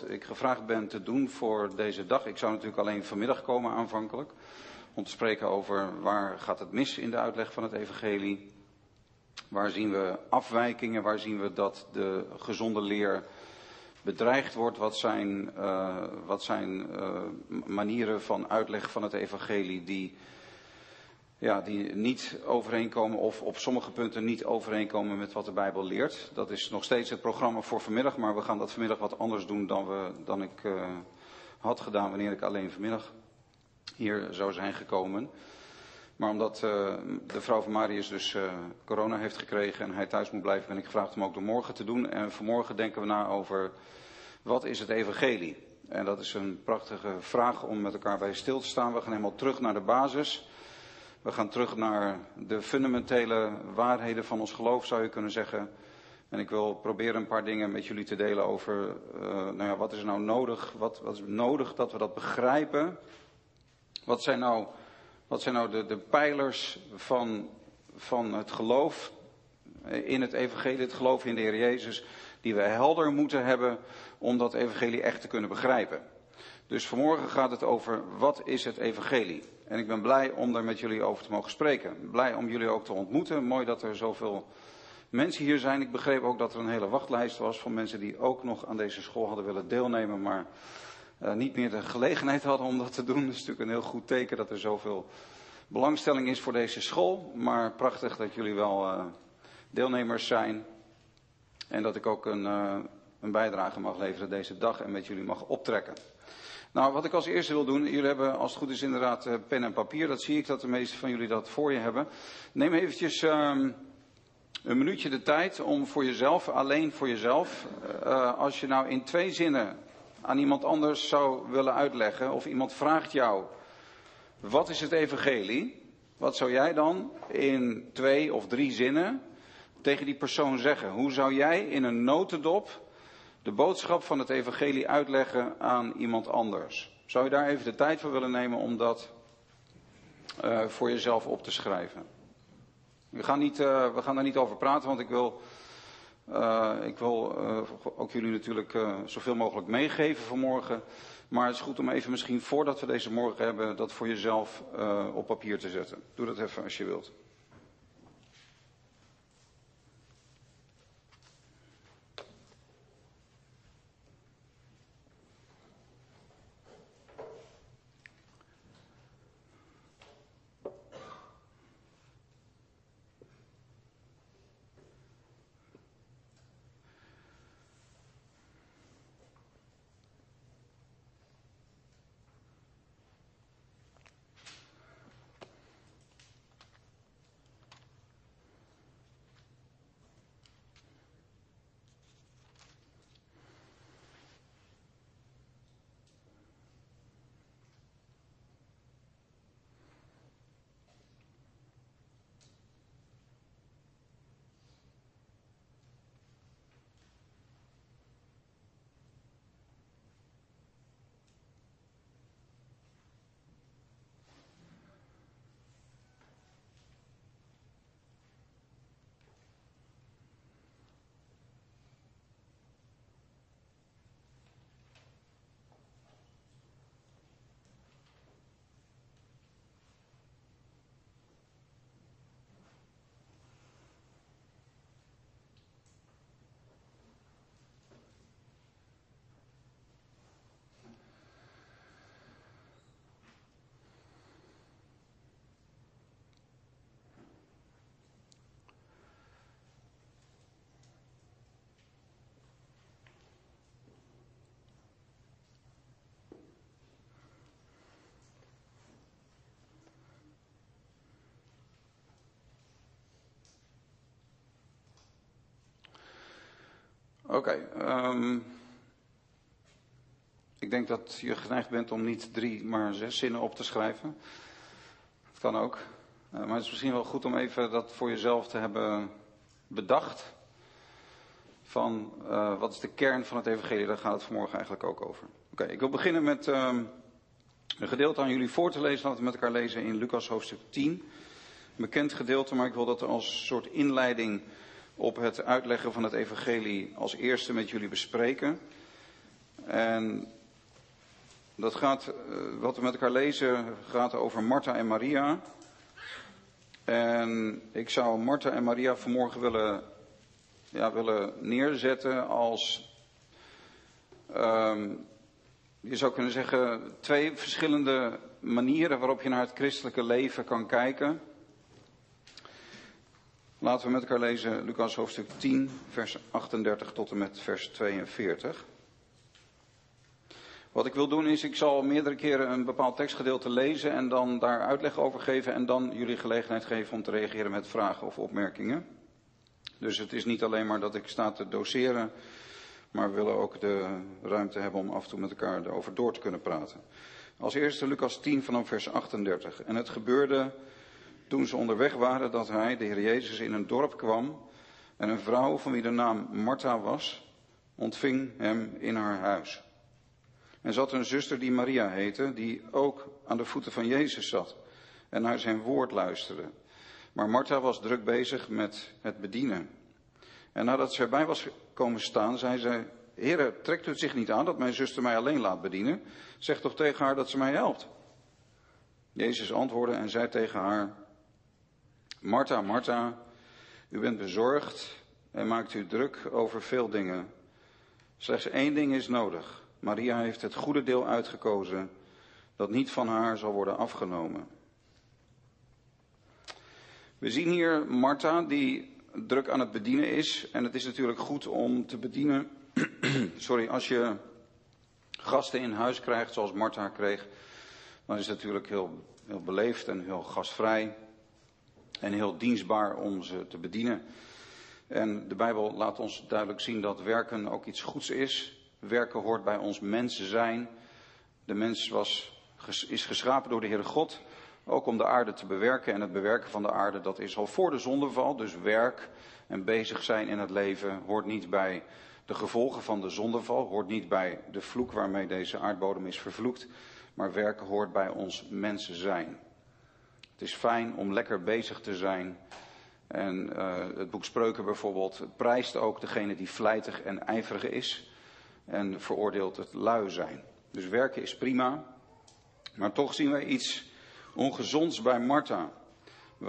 ik gevraagd ben te doen voor deze dag. Ik zou natuurlijk alleen vanmiddag komen aanvankelijk. Om te spreken over waar gaat het mis in de uitleg van het evangelie. Waar zien we afwijkingen, waar zien we dat de gezonde leer bedreigd wordt. Wat zijn, uh, wat zijn uh, manieren van uitleg van het evangelie die ja, die niet overeenkomen of op sommige punten niet overeenkomen met wat de Bijbel leert. Dat is nog steeds het programma voor vanmiddag, maar we gaan dat vanmiddag wat anders doen dan, we, dan ik uh, had gedaan wanneer ik alleen vanmiddag hier zou zijn gekomen. Maar omdat uh, de vrouw van Marius dus uh, corona heeft gekregen en hij thuis moet blijven, ben ik gevraagd om ook de morgen te doen. En vanmorgen denken we na over wat is het evangelie? En dat is een prachtige vraag om met elkaar bij stil te staan. We gaan helemaal terug naar de basis. We gaan terug naar de fundamentele waarheden van ons geloof, zou je kunnen zeggen. En ik wil proberen een paar dingen met jullie te delen over, uh, nou ja, wat is nou nodig? Wat, wat, is nodig dat we dat begrijpen? Wat zijn nou, wat zijn nou de, de pijlers van, van het geloof in het evangelie, het geloof in de Heer Jezus, die we helder moeten hebben om dat evangelie echt te kunnen begrijpen? Dus vanmorgen gaat het over wat is het evangelie? En ik ben blij om daar met jullie over te mogen spreken. Blij om jullie ook te ontmoeten. Mooi dat er zoveel mensen hier zijn. Ik begreep ook dat er een hele wachtlijst was van mensen die ook nog aan deze school hadden willen deelnemen, maar uh, niet meer de gelegenheid hadden om dat te doen. Dat is natuurlijk een heel goed teken dat er zoveel belangstelling is voor deze school. Maar prachtig dat jullie wel uh, deelnemers zijn. En dat ik ook een, uh, een bijdrage mag leveren deze dag en met jullie mag optrekken. Nou, wat ik als eerste wil doen, jullie hebben als het goed is inderdaad uh, pen en papier. Dat zie ik dat de meeste van jullie dat voor je hebben. Neem eventjes um, een minuutje de tijd om voor jezelf, alleen voor jezelf, uh, als je nou in twee zinnen aan iemand anders zou willen uitleggen, of iemand vraagt jou, wat is het evangelie? Wat zou jij dan in twee of drie zinnen tegen die persoon zeggen? Hoe zou jij in een notendop de boodschap van het evangelie uitleggen aan iemand anders. Zou je daar even de tijd voor willen nemen om dat uh, voor jezelf op te schrijven? We gaan, niet, uh, we gaan daar niet over praten, want ik wil, uh, ik wil ook jullie natuurlijk zoveel mogelijk meegeven vanmorgen. Maar het is goed om even misschien voordat we deze morgen hebben, dat voor jezelf op papier te zetten. Doe dat even als je wilt. Oké, um, ik denk dat je geneigd bent om niet drie, maar zes zinnen op te schrijven. Dat kan ook. Uh, maar het is misschien wel goed om even dat voor jezelf te hebben bedacht. Van uh, wat is de kern van het evangelie, daar gaat het vanmorgen eigenlijk ook over. Oké, ik wil beginnen met um, een gedeelte aan jullie voor te lezen. Laten we met elkaar lezen in Lucas hoofdstuk 10. Een bekend gedeelte, maar ik wil dat als soort inleiding op het uitleggen van het evangelie als eerste met jullie bespreken. En dat gaat, eh, wat we met elkaar lezen, gaat over Martha en Maria. En ik zou Martha en Maria vanmorgen willen, ja, willen neerzetten als, um, je zou kunnen zeggen, twee verschillende manieren waarop je naar het christelijke leven kan kijken. Laten we met elkaar lezen Lucas hoofdstuk 10, vers 38 tot en met vers 42. Wat ik wil doen is, ik zal meerdere keren een bepaald tekstgedeelte lezen en dan daar uitleg over geven en dan jullie gelegenheid geven om te reageren met vragen of opmerkingen. Dus het is niet alleen maar dat ik sta te doseren, maar we willen ook de ruimte hebben om af en toe met elkaar erover door te kunnen praten. Als eerste Lucas 10 vanaf vers 38. En het gebeurde toen ze onderweg waren dat hij, de Heer Jezus, in een dorp kwam en een vrouw van wie de naam Martha was, ontving hem in haar huis. En zat een zuster die Maria heette, die ook aan de voeten van Jezus zat en naar zijn woord luisterde. Maar Martha was druk bezig met het bedienen. En nadat ze erbij was komen staan, zei ze, Heere, trekt u het zich niet aan dat mijn zuster mij alleen laat bedienen? Zeg toch tegen haar dat ze mij helpt. Jezus antwoordde en zei tegen haar, Martha, Martha, u bent bezorgd en maakt u druk over veel dingen. Slechts één ding is nodig. Maria heeft het goede deel uitgekozen dat niet van haar zal worden afgenomen. We zien hier Martha die druk aan het bedienen is. En het is natuurlijk goed om te bedienen. Sorry, als je gasten in huis krijgt zoals Martha kreeg. Dan is het natuurlijk heel, heel beleefd en heel gastvrij. En heel dienstbaar om ze te bedienen. En de Bijbel laat ons duidelijk zien dat werken ook iets goeds is. Werken hoort bij ons mensen zijn. De mens was, is geschapen door de Heere God, ook om de aarde te bewerken. En het bewerken van de aarde, dat is al voor de zondeval. Dus werk en bezig zijn in het leven hoort niet bij de gevolgen van de zondeval, hoort niet bij de vloek waarmee deze aardbodem is vervloekt. Maar werken hoort bij ons mensen zijn. Het is fijn om lekker bezig te zijn. En uh, het boek Spreuken bijvoorbeeld prijst ook degene die vlijtig en ijverig is en veroordeelt het lui zijn. Dus werken is prima, maar toch zien wij iets ongezonds bij Martha.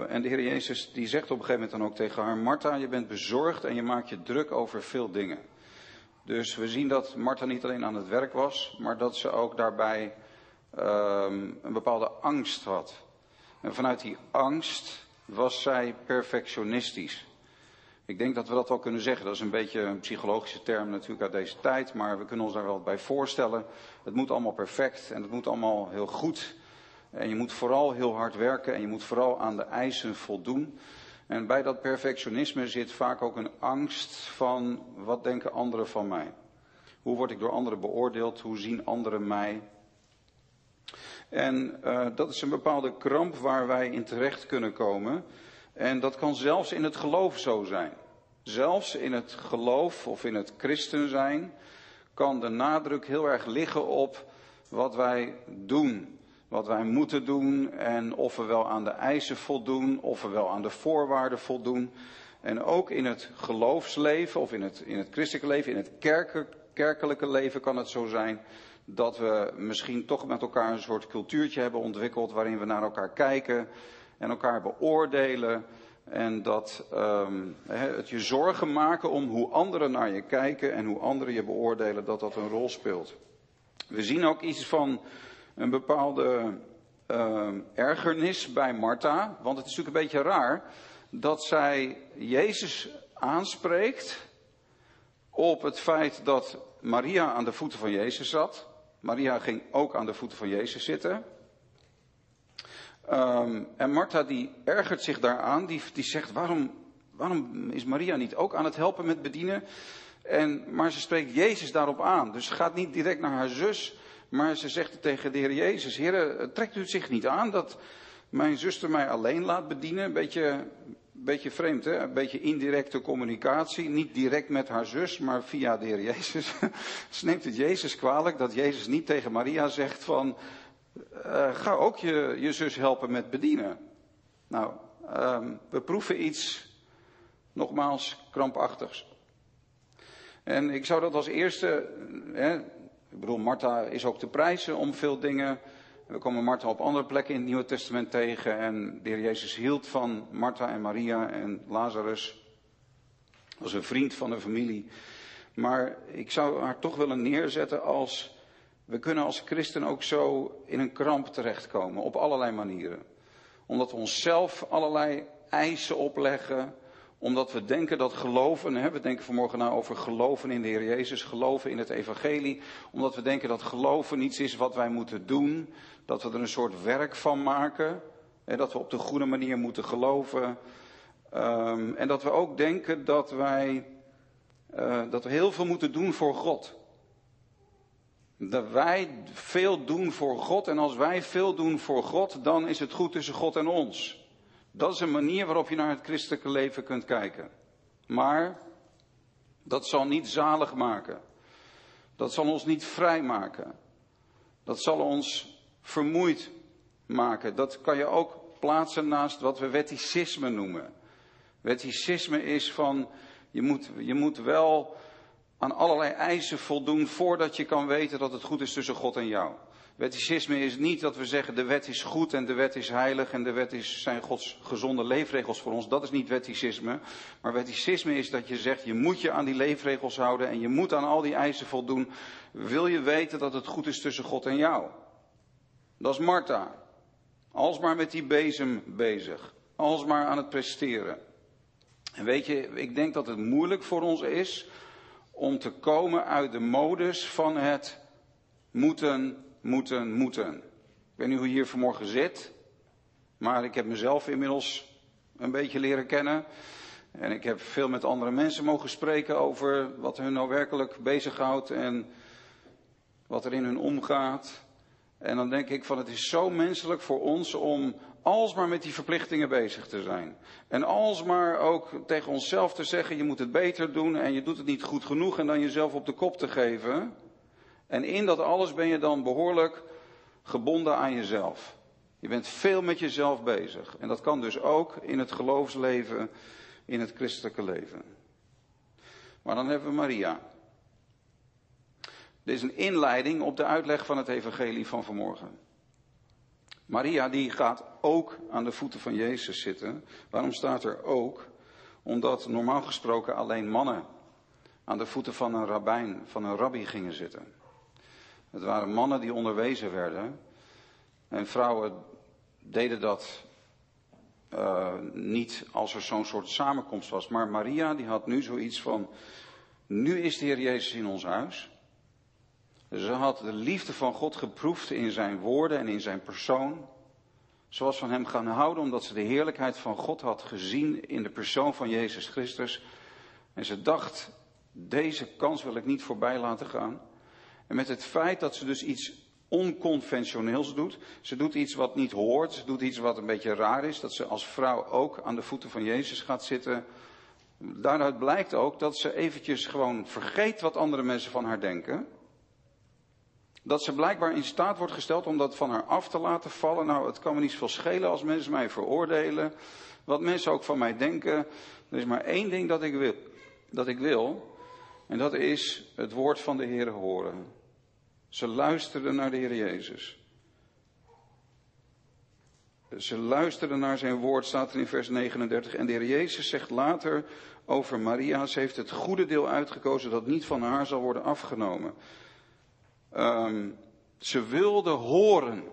En de Heer Jezus die zegt op een gegeven moment dan ook tegen haar, Martha, je bent bezorgd en je maakt je druk over veel dingen. Dus we zien dat Martha niet alleen aan het werk was, maar dat ze ook daarbij um, een bepaalde angst had. En vanuit die angst was zij perfectionistisch. Ik denk dat we dat wel kunnen zeggen. Dat is een beetje een psychologische term natuurlijk uit deze tijd, maar we kunnen ons daar wel bij voorstellen. Het moet allemaal perfect en het moet allemaal heel goed. En je moet vooral heel hard werken en je moet vooral aan de eisen voldoen. En bij dat perfectionisme zit vaak ook een angst van wat denken anderen van mij? Hoe word ik door anderen beoordeeld? Hoe zien anderen mij? En uh, dat is een bepaalde kramp waar wij in terecht kunnen komen. En dat kan zelfs in het geloof zo zijn. Zelfs in het geloof of in het christen zijn kan de nadruk heel erg liggen op wat wij doen. Wat wij moeten doen en of we wel aan de eisen voldoen, of we wel aan de voorwaarden voldoen. En ook in het geloofsleven of in het, in het christelijke leven, in het kerkelijke leven kan het zo zijn dat we misschien toch met elkaar een soort cultuurtje hebben ontwikkeld waarin we naar elkaar kijken en elkaar beoordelen. En dat um, het je zorgen maken om hoe anderen naar je kijken en hoe anderen je beoordelen, dat dat een rol speelt. We zien ook iets van een bepaalde uh, ergernis bij Martha. Want het is natuurlijk een beetje raar dat zij Jezus aanspreekt op het feit dat Maria aan de voeten van Jezus zat. Maria ging ook aan de voeten van Jezus zitten. Um, en Martha die ergert zich daaraan, die, die zegt, waarom, waarom is Maria niet ook aan het helpen met bedienen? En, maar ze spreekt Jezus daarop aan. Dus ze gaat niet direct naar haar zus, maar ze zegt tegen de Heer Jezus, Heer, trekt u het zich niet aan dat mijn zuster mij alleen laat bedienen? Een beetje, beetje vreemd, hè? Een beetje indirecte communicatie. Niet direct met haar zus, maar via de Heer Jezus. ze neemt het Jezus kwalijk dat Jezus niet tegen Maria zegt van, uh, ga ook je, je zus helpen met bedienen. Nou, um, we proeven iets, nogmaals, krampachtigs. En ik zou dat als eerste, hè, Ik bedoel, Martha is ook te prijzen om veel dingen. We komen Martha op andere plekken in het Nieuwe Testament tegen. En de heer Jezus hield van Martha en Maria en Lazarus. Als een vriend van de familie. Maar ik zou haar toch willen neerzetten als. We kunnen als christen ook zo in een kramp terechtkomen. Op allerlei manieren. Omdat we onszelf allerlei eisen opleggen omdat we denken dat geloven, hè, we denken vanmorgen nou over geloven in de Heer Jezus, geloven in het Evangelie. Omdat we denken dat geloven iets is wat wij moeten doen. Dat we er een soort werk van maken. Hè, dat we op de goede manier moeten geloven. Um, en dat we ook denken dat wij, uh, dat we heel veel moeten doen voor God. Dat wij veel doen voor God en als wij veel doen voor God, dan is het goed tussen God en ons. Dat is een manier waarop je naar het christelijke leven kunt kijken. Maar dat zal niet zalig maken. Dat zal ons niet vrij maken. Dat zal ons vermoeid maken. Dat kan je ook plaatsen naast wat we wetticisme noemen. Wetticisme is van, je moet, je moet wel aan allerlei eisen voldoen voordat je kan weten dat het goed is tussen God en jou. Wetticisme is niet dat we zeggen de wet is goed en de wet is heilig en de wet is, zijn Gods gezonde leefregels voor ons. Dat is niet wetticisme. Maar wetticisme is dat je zegt je moet je aan die leefregels houden en je moet aan al die eisen voldoen. Wil je weten dat het goed is tussen God en jou? Dat is Martha. Alsmaar met die bezem bezig. Alsmaar aan het presteren. En weet je, ik denk dat het moeilijk voor ons is om te komen uit de modus van het moeten, moeten, moeten. Ik weet niet hoe je hier vanmorgen zit, maar ik heb mezelf inmiddels een beetje leren kennen. En ik heb veel met andere mensen mogen spreken over wat hun nou werkelijk bezighoudt en wat er in hun omgaat. En dan denk ik van het is zo menselijk voor ons om alsmaar met die verplichtingen bezig te zijn. En alsmaar ook tegen onszelf te zeggen, je moet het beter doen en je doet het niet goed genoeg en dan jezelf op de kop te geven. En in dat alles ben je dan behoorlijk gebonden aan jezelf. Je bent veel met jezelf bezig. En dat kan dus ook in het geloofsleven, in het christelijke leven. Maar dan hebben we Maria. Dit is een inleiding op de uitleg van het evangelie van vanmorgen. Maria die gaat ook aan de voeten van Jezus zitten. Waarom staat er ook? Omdat normaal gesproken alleen mannen aan de voeten van een rabbijn, van een rabbi gingen zitten. Het waren mannen die onderwezen werden. En vrouwen deden dat uh, niet als er zo'n soort samenkomst was. Maar Maria die had nu zoiets van, nu is de Heer Jezus in ons huis. Ze had de liefde van God geproefd in zijn woorden en in zijn persoon. Ze was van hem gaan houden omdat ze de heerlijkheid van God had gezien in de persoon van Jezus Christus. En ze dacht, deze kans wil ik niet voorbij laten gaan. En met het feit dat ze dus iets onconventioneels doet. Ze doet iets wat niet hoort. Ze doet iets wat een beetje raar is. Dat ze als vrouw ook aan de voeten van Jezus gaat zitten. Daaruit blijkt ook dat ze eventjes gewoon vergeet wat andere mensen van haar denken. Dat ze blijkbaar in staat wordt gesteld om dat van haar af te laten vallen. Nou, het kan me niet veel schelen als mensen mij veroordelen. Wat mensen ook van mij denken. Er is maar één ding dat ik wil. Dat ik wil en dat is het woord van de Heer horen. Ze luisterden naar de Heer Jezus. Ze luisterden naar zijn woord, staat er in vers 39. En de Heer Jezus zegt later over Maria, ze heeft het goede deel uitgekozen dat niet van haar zal worden afgenomen. Um, ze wilde horen.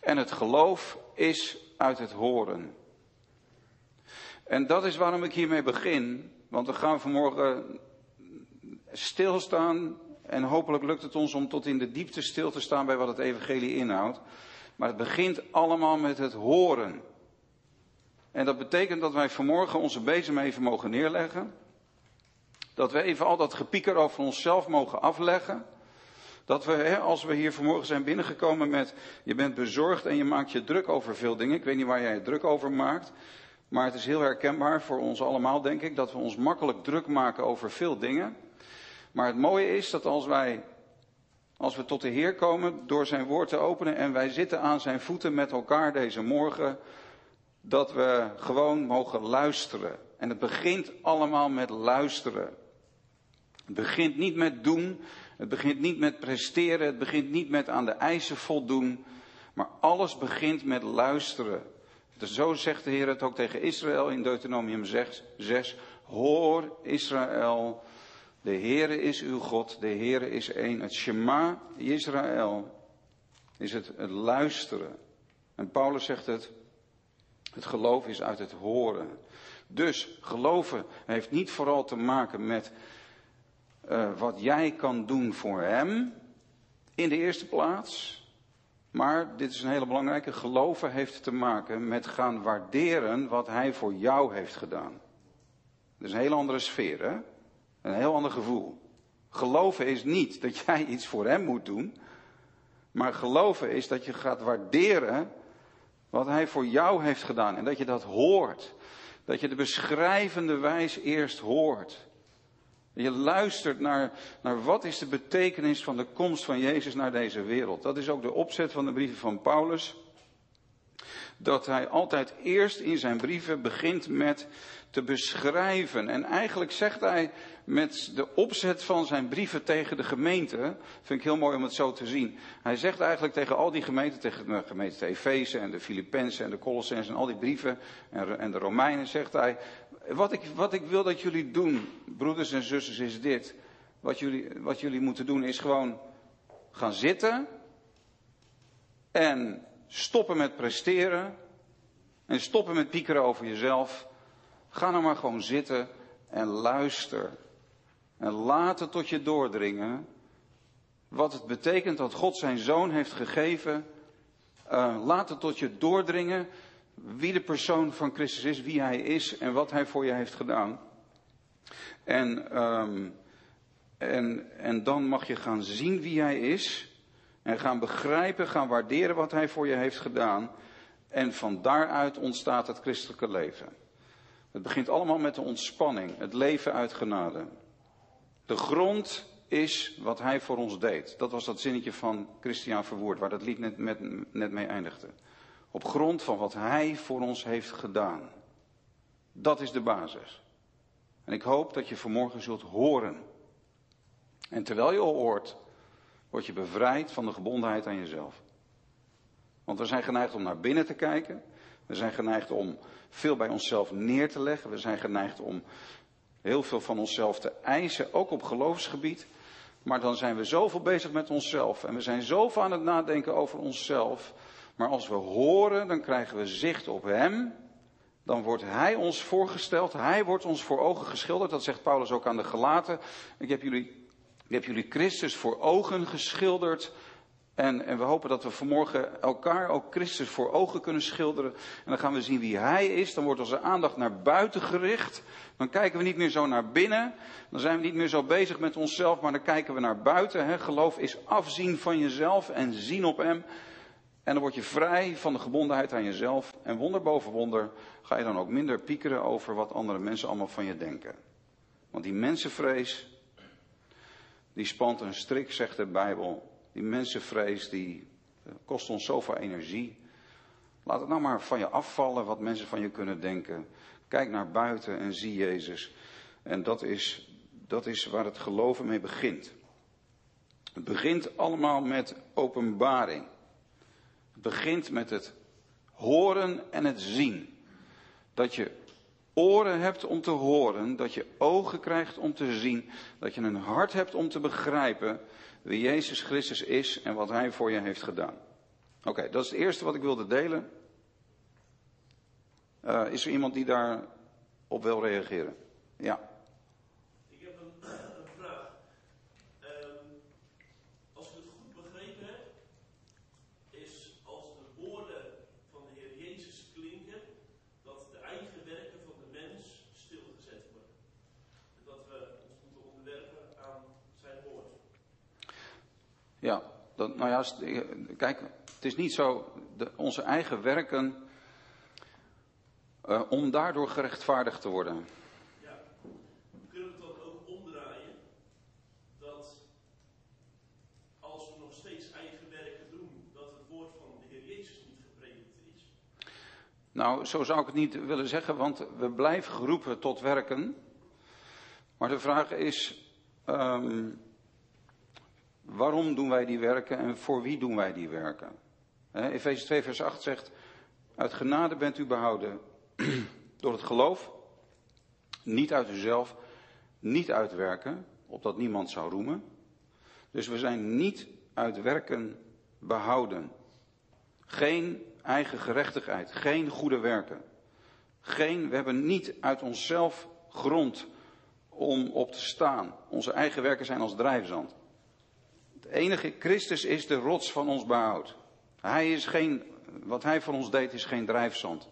En het geloof is uit het horen. En dat is waarom ik hiermee begin. Want we gaan vanmorgen stilstaan. En hopelijk lukt het ons om tot in de diepte stil te staan bij wat het evangelie inhoudt. Maar het begint allemaal met het horen. En dat betekent dat wij vanmorgen onze bezem even mogen neerleggen. Dat we even al dat gepieker over onszelf mogen afleggen. Dat we, hè, als we hier vanmorgen zijn binnengekomen met, je bent bezorgd en je maakt je druk over veel dingen. Ik weet niet waar jij je druk over maakt. Maar het is heel herkenbaar voor ons allemaal, denk ik, dat we ons makkelijk druk maken over veel dingen. Maar het mooie is dat als wij, als we tot de Heer komen door zijn woord te openen en wij zitten aan zijn voeten met elkaar deze morgen, dat we gewoon mogen luisteren. En het begint allemaal met luisteren. Het begint niet met doen, het begint niet met presteren, het begint niet met aan de eisen voldoen, maar alles begint met luisteren. Zo zegt de Heer het ook tegen Israël in Deuteronomium 6, 6 Hoor Israël, de Heere is uw God, de Heere is één. Het Shema Israël is het, luisteren. En Paulus zegt het, het geloof is uit het horen. Dus geloven heeft niet vooral te maken met uh, wat jij kan doen voor Hem, in de eerste plaats. Maar, dit is een hele belangrijke, geloven heeft te maken met gaan waarderen wat Hij voor jou heeft gedaan. Dat is een hele andere sfeer, hè? Een heel ander gevoel. Geloven is niet dat jij iets voor Hem moet doen. Maar geloven is dat je gaat waarderen wat Hij voor jou heeft gedaan. En dat je dat hoort. Dat je de beschrijvende wijs eerst hoort. Je luistert naar, naar wat is de betekenis van de komst van Jezus naar deze wereld. Dat is ook de opzet van de brieven van Paulus. Dat hij altijd eerst in zijn brieven begint met te beschrijven. En eigenlijk zegt hij met de opzet van zijn brieven tegen de gemeente, vind ik heel mooi om het zo te zien. Hij zegt eigenlijk tegen al die gemeenten, tegen de gemeente de Efeze en de Filippenzen en de Colossensen en al die brieven en de Romeinen, zegt hij, wat ik, wat ik wil dat jullie doen, broeders en zusters, is dit. Wat jullie, wat jullie moeten doen is gewoon gaan zitten en stoppen met presteren en stoppen met piekeren over jezelf. Ga nou maar gewoon zitten en luister. En laat het tot je doordringen wat het betekent dat God zijn zoon heeft gegeven. Uh, laat het tot je doordringen wie de persoon van Christus is, wie hij is en wat hij voor je heeft gedaan. En, um, en, en dan mag je gaan zien wie hij is. En gaan begrijpen, gaan waarderen wat hij voor je heeft gedaan. En van daaruit ontstaat het christelijke leven. Het begint allemaal met de ontspanning, het leven uit genade. De grond is wat hij voor ons deed. Dat was dat zinnetje van Christian Verwoerd, waar dat lied net, met, net mee eindigde. Op grond van wat Hij voor ons heeft gedaan. Dat is de basis. En ik hoop dat je vanmorgen zult horen. En terwijl je hoort, word je bevrijd van de gebondenheid aan jezelf. Want we zijn geneigd om naar binnen te kijken. We zijn geneigd om veel bij onszelf neer te leggen. We zijn geneigd om heel veel van onszelf te eisen, ook op geloofsgebied. Maar dan zijn we zoveel bezig met onszelf en we zijn zoveel aan het nadenken over onszelf, maar als we horen, dan krijgen we zicht op Hem. Dan wordt Hij ons voorgesteld. Hij wordt ons voor ogen geschilderd. Dat zegt Paulus ook aan de Gelaten. Ik heb jullie, ik heb jullie Christus voor ogen geschilderd. En, en, we hopen dat we vanmorgen elkaar ook Christus voor ogen kunnen schilderen. En dan gaan we zien wie Hij is. Dan wordt onze aandacht naar buiten gericht. Dan kijken we niet meer zo naar binnen. Dan zijn we niet meer zo bezig met onszelf, maar dan kijken we naar buiten. Hè. Geloof is afzien van jezelf en zien op Hem. En dan word je vrij van de gebondenheid aan jezelf. En wonder boven wonder ga je dan ook minder piekeren over wat andere mensen allemaal van je denken. Want die mensenvrees, die spant een strik, zegt de Bijbel. Die mensenvrees, die eh, kost ons zoveel energie. Laat het nou maar van je afvallen wat mensen van je kunnen denken. Kijk naar buiten en zie Jezus. En dat is, dat is waar het geloven mee begint. Het begint allemaal met openbaring begint met het horen en het zien. Dat je oren hebt om te horen, dat je ogen krijgt om te zien, dat je een hart hebt om te begrijpen wie Jezus Christus is en wat Hij voor je heeft gedaan. Oké, dat is het eerste wat ik wilde delen. Uh, is er iemand die daarop wil reageren? Ja. Dat, nou ja, kijk, het is niet zo, de, onze eigen werken, uh, om daardoor gerechtvaardigd te worden. Ja, kunnen we het dan ook omdraaien, dat als we nog steeds eigen werken doen, dat het woord van de Heer Jezus niet gepredikt is? Nou, zo zou ik het niet willen zeggen, want we blijven geroepen tot werken. Maar de vraag is, ehm, waarom doen wij die werken en voor wie doen wij die werken? Efeze 2 vers 8 zegt, uit genade bent u behouden door het geloof, niet uit uzelf, niet uit werken, opdat niemand zou roemen. Dus we zijn niet uit werken behouden. Geen eigen gerechtigheid, geen goede werken. Geen, we hebben niet uit onszelf grond om op te staan. Onze eigen werken zijn als drijfzand. Het enige, Christus is de rots van ons behoud. Hij is geen, wat hij voor ons deed is geen drijfzand.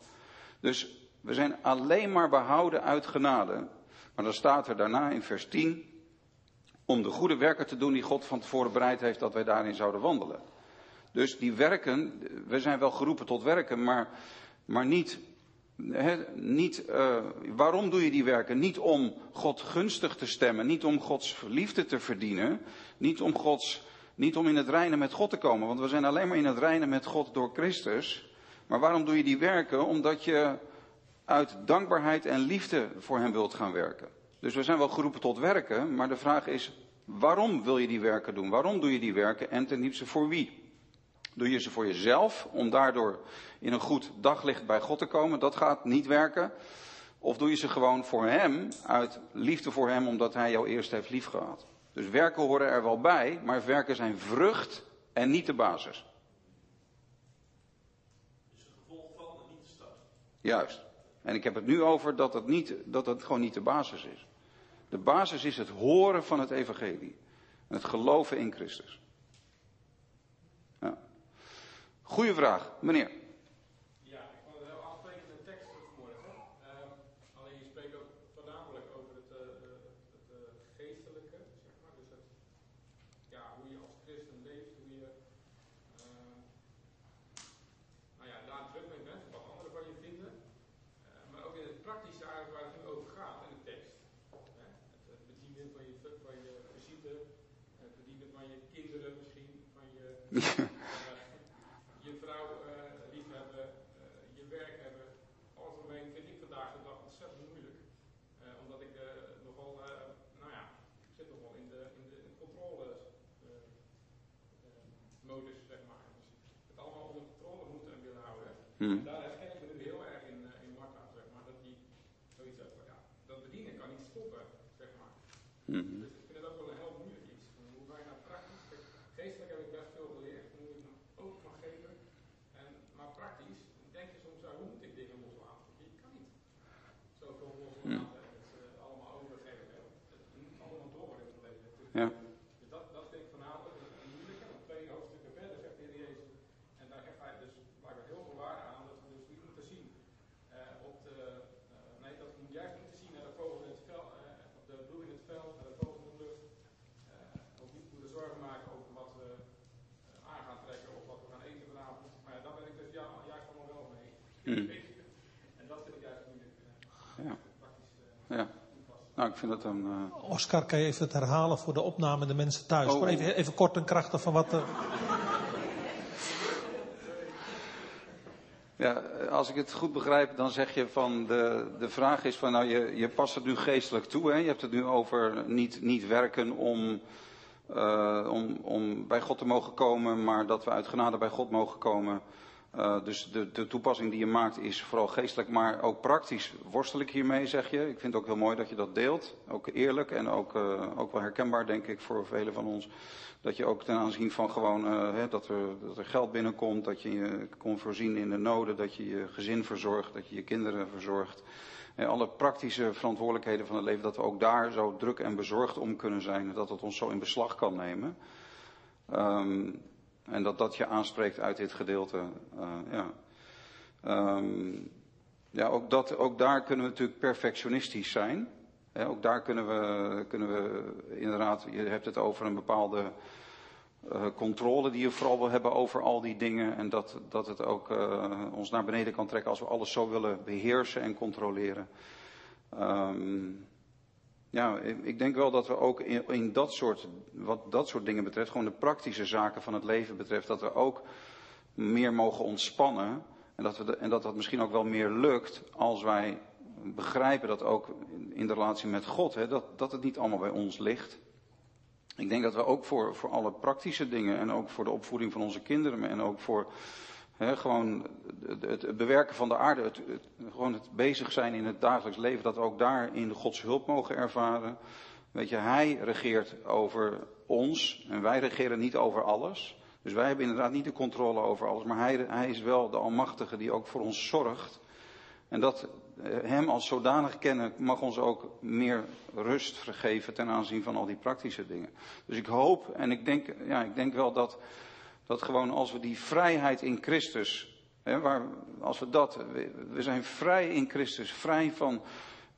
Dus we zijn alleen maar behouden uit genade. Maar dan staat er daarna in vers 10, om de goede werken te doen die God van tevoren bereid heeft dat wij daarin zouden wandelen. Dus die werken, we zijn wel geroepen tot werken, maar, maar niet, niet uh, waarom doe je die werken? Niet om God gunstig te stemmen, niet om Gods liefde te verdienen, niet om Gods, niet om in het reinen met God te komen, want we zijn alleen maar in het reinen met God door Christus. Maar waarom doe je die werken? Omdat je uit dankbaarheid en liefde voor Hem wilt gaan werken. Dus we zijn wel geroepen tot werken, maar de vraag is, waarom wil je die werken doen? Waarom doe je die werken en ten diepste voor wie? Doe je ze voor jezelf om daardoor in een goed daglicht bij God te komen? Dat gaat niet werken. Of doe je ze gewoon voor Hem, uit liefde voor Hem, omdat Hij jou eerst heeft liefgehad? Dus werken horen er wel bij, maar werken zijn vrucht en niet de basis. Dus een gevolg van en niet de start. Juist. En ik heb het nu over dat het, niet, dat het gewoon niet de basis is. De basis is het horen van het evangelie. En het geloven in Christus. Ja. Goeie vraag, meneer. Ja, ik vond het een heel afsprekende tekst vanmorgen. Um, alleen je spreekt ook voornamelijk over het, uh, het uh, geestelijke, zeg maar. Dus het, ja, hoe je als christen leeft, hoe je, uh, nou ja, daar druk mee bent, wat anderen van je vinden. maar ook in het praktische eigenlijk waar het nu over gaat in de tekst. Hè? Het, bedienen van je, van je visite, het bedienen van je kinderen misschien, van je... je vrouw uh, liefhebben, uh, je werk hebben. Algemeen vind ik vandaag de dag ontzettend moeilijk. Uh, omdat ik nogal, nou ja, ik zit nogal in de, in de, in de controle modus, zeg maar. Dus het allemaal onder controle moeten en willen houden. Hmm. En daar herken ik me nu heel erg in, in Marta, zeg maar. Dat die zoiets heeft van, ja, dat bedienen kan niet stoppen, zeg maar. Hmm. Dus ik vind het ook wel een heel moeilijk iets. Hoe wij nou praktisch, kijk, geestelijk heb ik best veel geleerd, hoe ik ook mag geven. En, maar praktisch denk je soms, hoe moet ik dingen loslaten? Je kan niet zoveel loslaten en het uh, allemaal overgeven. Het moet allemaal door in het leven. Dus, Ja. dus dat, dat vind ik vanavond een moeilijke. Want twee hoofdstukken verder zegt de Heer Jezus. En daar hecht hij dus blijkbaar heel veel waarde aan. Dat we dus niet moeten zien uh, op de. Uh, nee, dat we juist moeten zien naar de vogel in het veld, uh, op de bloei in het veld, naar de vogel in de lucht. Uh, ook niet moeten zorgen maken over wat we uh, aan gaan trekken of wat we gaan eten vanavond. Maar ja, daar ben ik dus ja, juist allemaal wel mee. Hmm. En dat vind ik juist moeilijk. Uh, Ja. praktisch uh, Ja. Nou, ik vind het een. eh, Oscar, kan je even het herhalen voor de opname, de mensen thuis? Oh. Gewoon even, even kort en krachtig van wat er... Ja, als ik het goed begrijp, dan zeg je van de, de vraag is van nou je, je past het nu geestelijk toe. Hè? Je hebt het nu over niet, niet werken om, uh, om, om bij God te mogen komen, maar dat we uit genade bij God mogen komen. Uh, dus de, de toepassing die je maakt is vooral geestelijk, maar ook praktisch worstel ik hiermee, zeg je. Ik vind het ook heel mooi dat je dat deelt. Ook eerlijk en ook, uh, ook wel herkenbaar, denk ik, voor velen van ons. Dat je ook ten aanzien van gewoon hè, dat, er, dat er geld binnenkomt, dat je je kon voorzien in de noden, dat je je gezin verzorgt, dat je je kinderen verzorgt. Alle praktische verantwoordelijkheden van het leven, dat we ook daar zo druk en bezorgd om kunnen zijn, dat het ons zo in beslag kan nemen. Um, en dat dat je aanspreekt uit dit gedeelte. Uh, ja. Um, ja, ook, dat, ook daar kunnen we natuurlijk perfectionistisch zijn. Ook daar kunnen we, kunnen we inderdaad, je hebt het over een bepaalde uh, controle die je vooral wil hebben over al die dingen. En dat, dat het ook uh, ons naar beneden kan trekken als we alles zo willen beheersen en controleren. Um, ja, ik denk wel dat we ook in, dat soort, wat dat soort dingen betreft, gewoon de praktische zaken van het leven betreft, dat we ook meer mogen ontspannen. En dat, we en dat dat misschien ook wel meer lukt als wij begrijpen dat ook in de relatie met God, hè, dat, dat het niet allemaal bij ons ligt. Ik denk dat we ook voor, voor alle praktische dingen en ook voor de opvoeding van onze kinderen en ook voor gewoon het, bewerken van de aarde, het, gewoon het bezig zijn in het dagelijks leven, dat we ook daarin Gods hulp mogen ervaren. Weet je, Hij regeert over ons en wij regeren niet over alles. Dus wij hebben inderdaad niet de controle over alles, maar hij, hij is wel de Almachtige die ook voor ons zorgt. En dat Hem als zodanig kennen mag ons ook meer rust vergeven ten aanzien van al die praktische dingen. Dus ik hoop en ik denk, ja, ik denk wel dat, dat gewoon als we die vrijheid in Christus, hè, waar, als we dat, we, zijn vrij in Christus, vrij van,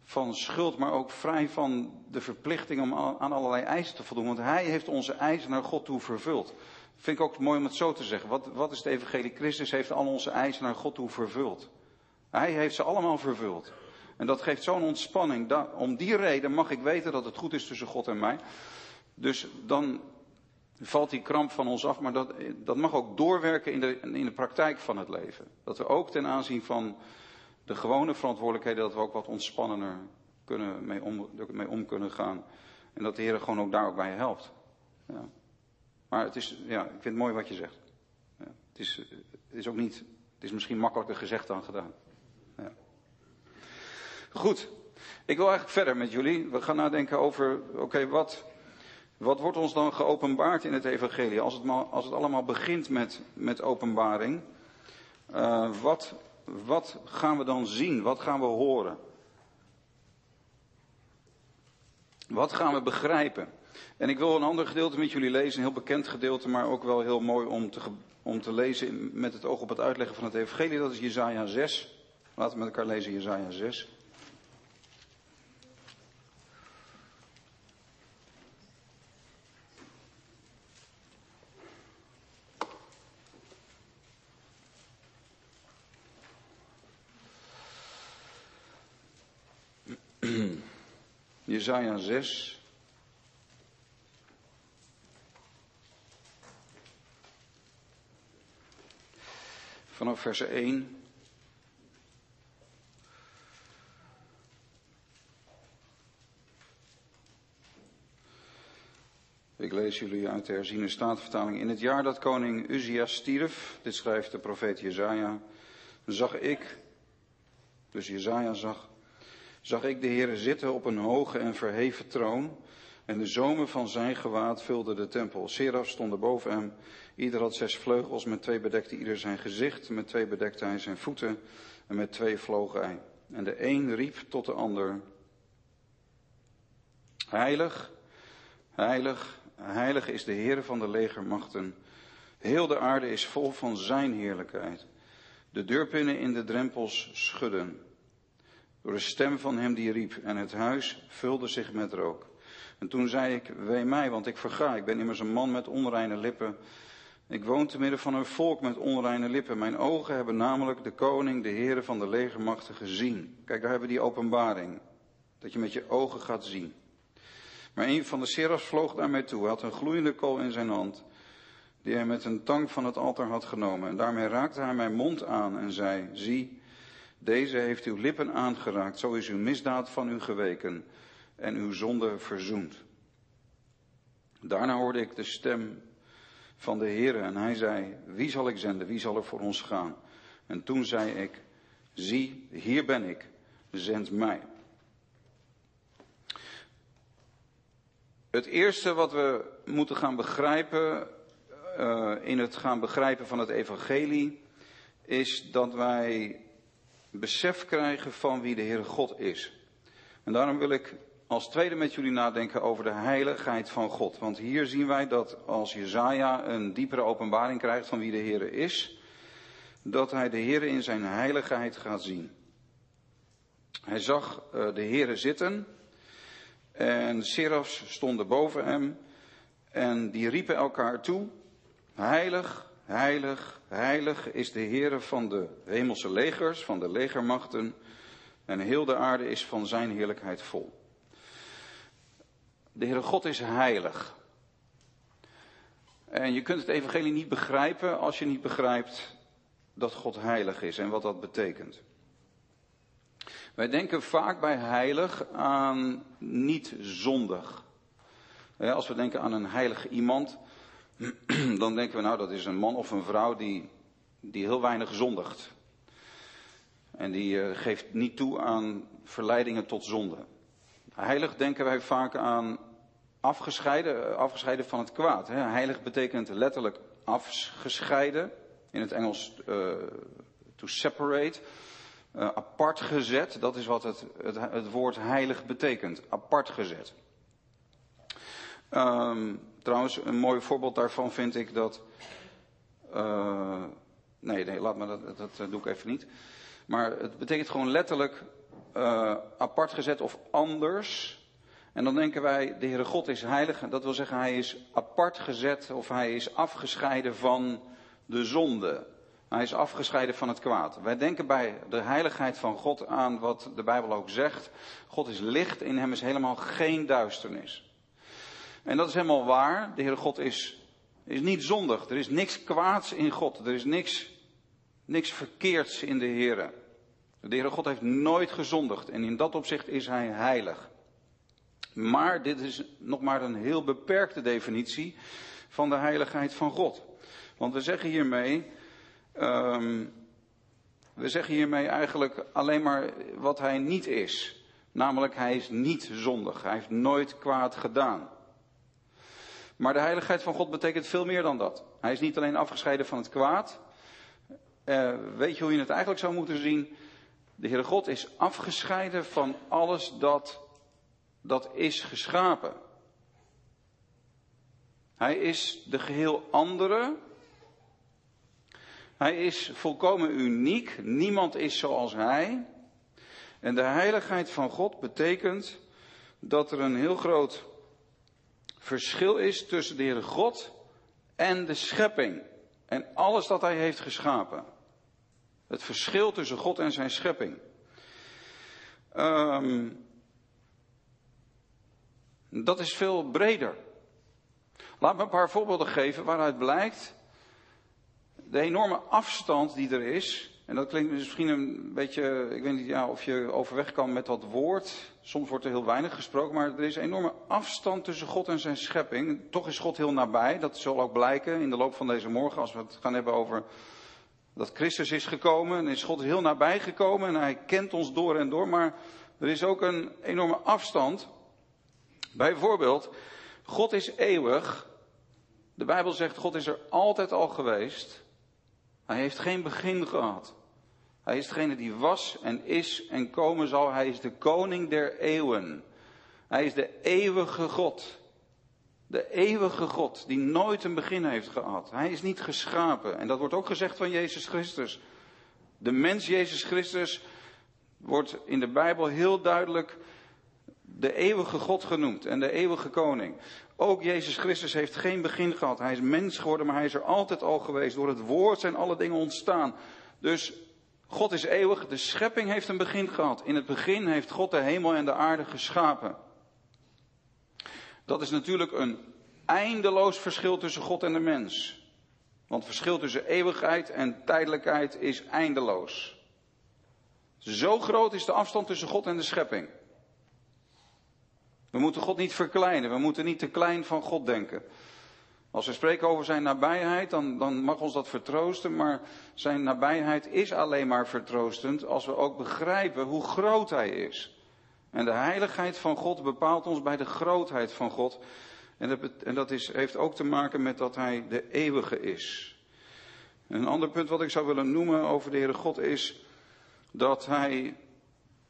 van schuld, maar ook vrij van de verplichting om aan allerlei eisen te voldoen. Want Hij heeft onze eisen naar God toe vervuld. Vind ik ook mooi om het zo te zeggen. Wat, wat is het evangelie? Christus heeft al onze eisen naar God toe vervuld. Hij heeft ze allemaal vervuld. En dat geeft zo'n ontspanning. om die reden mag ik weten dat het goed is tussen God en mij. Dus dan valt die kramp van ons af. Maar dat, dat mag ook doorwerken in de, in de praktijk van het leven. Dat we ook ten aanzien van de gewone verantwoordelijkheden, dat we ook wat ontspannender kunnen, mee, om, kunnen gaan. En dat de Heer gewoon ook daar ook bij helpt. Ja. Maar het is, ja, ik vind het mooi wat je zegt. Ja, het, is, het is ook niet, het is misschien makkelijker gezegd dan gedaan. Goed, ik wil eigenlijk verder met jullie. We gaan nadenken over, oké, wat, wat wordt ons dan geopenbaard in het evangelie? Als het, als het allemaal begint met, met openbaring, uh, wat, wat gaan we dan zien? Wat gaan we horen? Wat gaan we begrijpen? En ik wil een ander gedeelte met jullie lezen, een heel bekend gedeelte, maar ook wel heel mooi om te, om te lezen met het oog op het uitleggen van het evangelie. Dat is Jezaja 6. Laten we met elkaar lezen Jezaja 6. Jezaja 6. Vanaf vers 1. Ik lees jullie uit de herziene staatvertaling. In het jaar dat koning Uzias stierf, dit schrijft de profeet Jezaja, zag ik, dus Jezaja zag, zag ik de Heer zitten op een hoge en verheven troon. En de zomen van zijn gewaad vulden de tempel. Seraf stonden boven hem. Ieder had zes vleugels. Met twee bedekte ieder zijn gezicht. Met twee bedekte hij zijn voeten. En met twee vloog hij. En de een riep tot de ander. Heilig, heilig, heilig is de Heer van de legermachten. Heel de aarde is vol van zijn heerlijkheid. De deurpinnen in de drempels schudden. Door de stem van hem die riep. En het huis vulde zich met rook. En toen zei ik, wee mij, want ik verga. Ik ben immers een man met onreine lippen. Ik woon te midden van een volk met onreine lippen. Mijn ogen hebben namelijk de koning, de heren van de legermachten gezien. Kijk, daar hebben we die openbaring. Dat je met je ogen gaat zien. Maar een van de serafs vloog naar mij toe. Hij had een gloeiende kool in zijn hand. Die hij met een tang van het altaar had genomen. En daarmee raakte hij mijn mond aan en zei, zie, deze heeft uw lippen aangeraakt. Zo is uw misdaad van u geweken en uw zonde verzoend. Daarna hoorde ik de stem van de Heer en hij zei, wie zal ik zenden, wie zal er voor ons gaan? En toen zei ik, zie, hier ben ik, zend mij. Het eerste wat we moeten gaan begrijpen uh, in het gaan begrijpen van het evangelie is dat wij besef krijgen van wie de Heere God is. En daarom wil ik als tweede met jullie nadenken over de heiligheid van God. Want hier zien wij dat als Jezaja een diepere openbaring krijgt van wie de Heer is, dat hij de Heer in zijn heiligheid gaat zien. Hij zag uh, de Heer zitten en serafs stonden boven hem en die riepen elkaar toe, heilig, heilig, heilig is de Heer van de hemelse legers, van de legermachten en heel de aarde is van zijn heerlijkheid vol. De Heere God is heilig. En je kunt het evangelie niet begrijpen als je niet begrijpt dat God heilig is en wat dat betekent. Wij denken vaak bij heilig aan niet zondig. Als we denken aan een heilig iemand, dan denken we nou dat is een man of een vrouw die, die heel weinig zondigt. En die eh, geeft niet toe aan verleidingen tot zonde. Heilig denken wij vaak aan afgescheiden, eh, afgescheiden van het kwaad. Hè. Heilig betekent letterlijk afgescheiden. In het Engels eh, to separate. Apart gezet, dat is wat het, het, het woord heilig betekent. Apart gezet. Ehm, trouwens, een mooi voorbeeld daarvan vind ik dat. eh, nee, nee, laat me dat, dat, dat doe ik even niet. Maar het betekent gewoon letterlijk eh, apart gezet of anders. En dan denken wij, de Heere God is heilig. Dat wil zeggen, hij is apart gezet of hij is afgescheiden van de zonde. Hij is afgescheiden van het kwaad. Wij denken bij de heiligheid van God aan wat de Bijbel ook zegt. God is licht, in hem is helemaal geen duisternis. En dat is helemaal waar. De Heere God is, is niet zondig. Er is niks kwaads in God. Er is niks, niks verkeerds in de Heere. De Heere God heeft nooit gezondigd. En in dat opzicht is hij heilig. Maar dit is nog maar een heel beperkte definitie van de heiligheid van God. Want we zeggen hiermee, ehm, we zeggen hiermee eigenlijk alleen maar wat hij niet is. Namelijk, hij is niet zondig. Hij heeft nooit kwaad gedaan. Maar de heiligheid van God betekent veel meer dan dat. Hij is niet alleen afgescheiden van het kwaad. Eh, weet je hoe je het eigenlijk zou moeten zien? De Heere God is afgescheiden van alles dat, dat is geschapen. Hij is de geheel andere. Hij is volkomen uniek. Niemand is zoals hij. En de heiligheid van God betekent dat er een heel groot verschil is tussen de Heere God en de schepping. En alles dat hij heeft geschapen. Het verschil tussen God en zijn schepping. Ehm, dat is veel breder. Laat me een paar voorbeelden geven waaruit blijkt de enorme afstand die er is. En dat klinkt misschien een beetje, ik weet niet ja, of je overweg kan met dat woord. Soms wordt er heel weinig gesproken, maar er is een enorme afstand tussen God en zijn schepping. Toch is God heel nabij, dat zal ook blijken in de loop van deze morgen als we het gaan hebben over dat Christus is gekomen. En is God heel nabij gekomen en hij kent ons door en door, maar er is ook een enorme afstand. Bijvoorbeeld, God is eeuwig. De Bijbel zegt God is er altijd al geweest. Hij heeft geen begin gehad. Hij is degene die was en is en komen zal. Hij is de koning der eeuwen. Hij is de eeuwige God. De eeuwige God die nooit een begin heeft gehad. Hij is niet geschapen. En dat wordt ook gezegd van Jezus Christus. De mens Jezus Christus wordt in de Bijbel heel duidelijk de eeuwige God genoemd en de eeuwige koning. Ook Jezus Christus heeft geen begin gehad. Hij is mens geworden, maar hij is er altijd al geweest. Door het woord zijn alle dingen ontstaan. Dus God is eeuwig. De schepping heeft een begin gehad. In het begin heeft God de hemel en de aarde geschapen. Dat is natuurlijk een eindeloos verschil tussen God en de mens. Want het verschil tussen eeuwigheid en tijdelijkheid is eindeloos. Zo groot is de afstand tussen God en de schepping. We moeten God niet verkleinen. We moeten niet te klein van God denken. Als we spreken over zijn nabijheid, dan, dan mag ons dat vertroosten. Maar zijn nabijheid is alleen maar vertroostend als we ook begrijpen hoe groot hij is. En de heiligheid van God bepaalt ons bij de grootheid van God. En dat, en dat is, heeft ook te maken met dat hij de eeuwige is. Een ander punt wat ik zou willen noemen over de Heere God is dat hij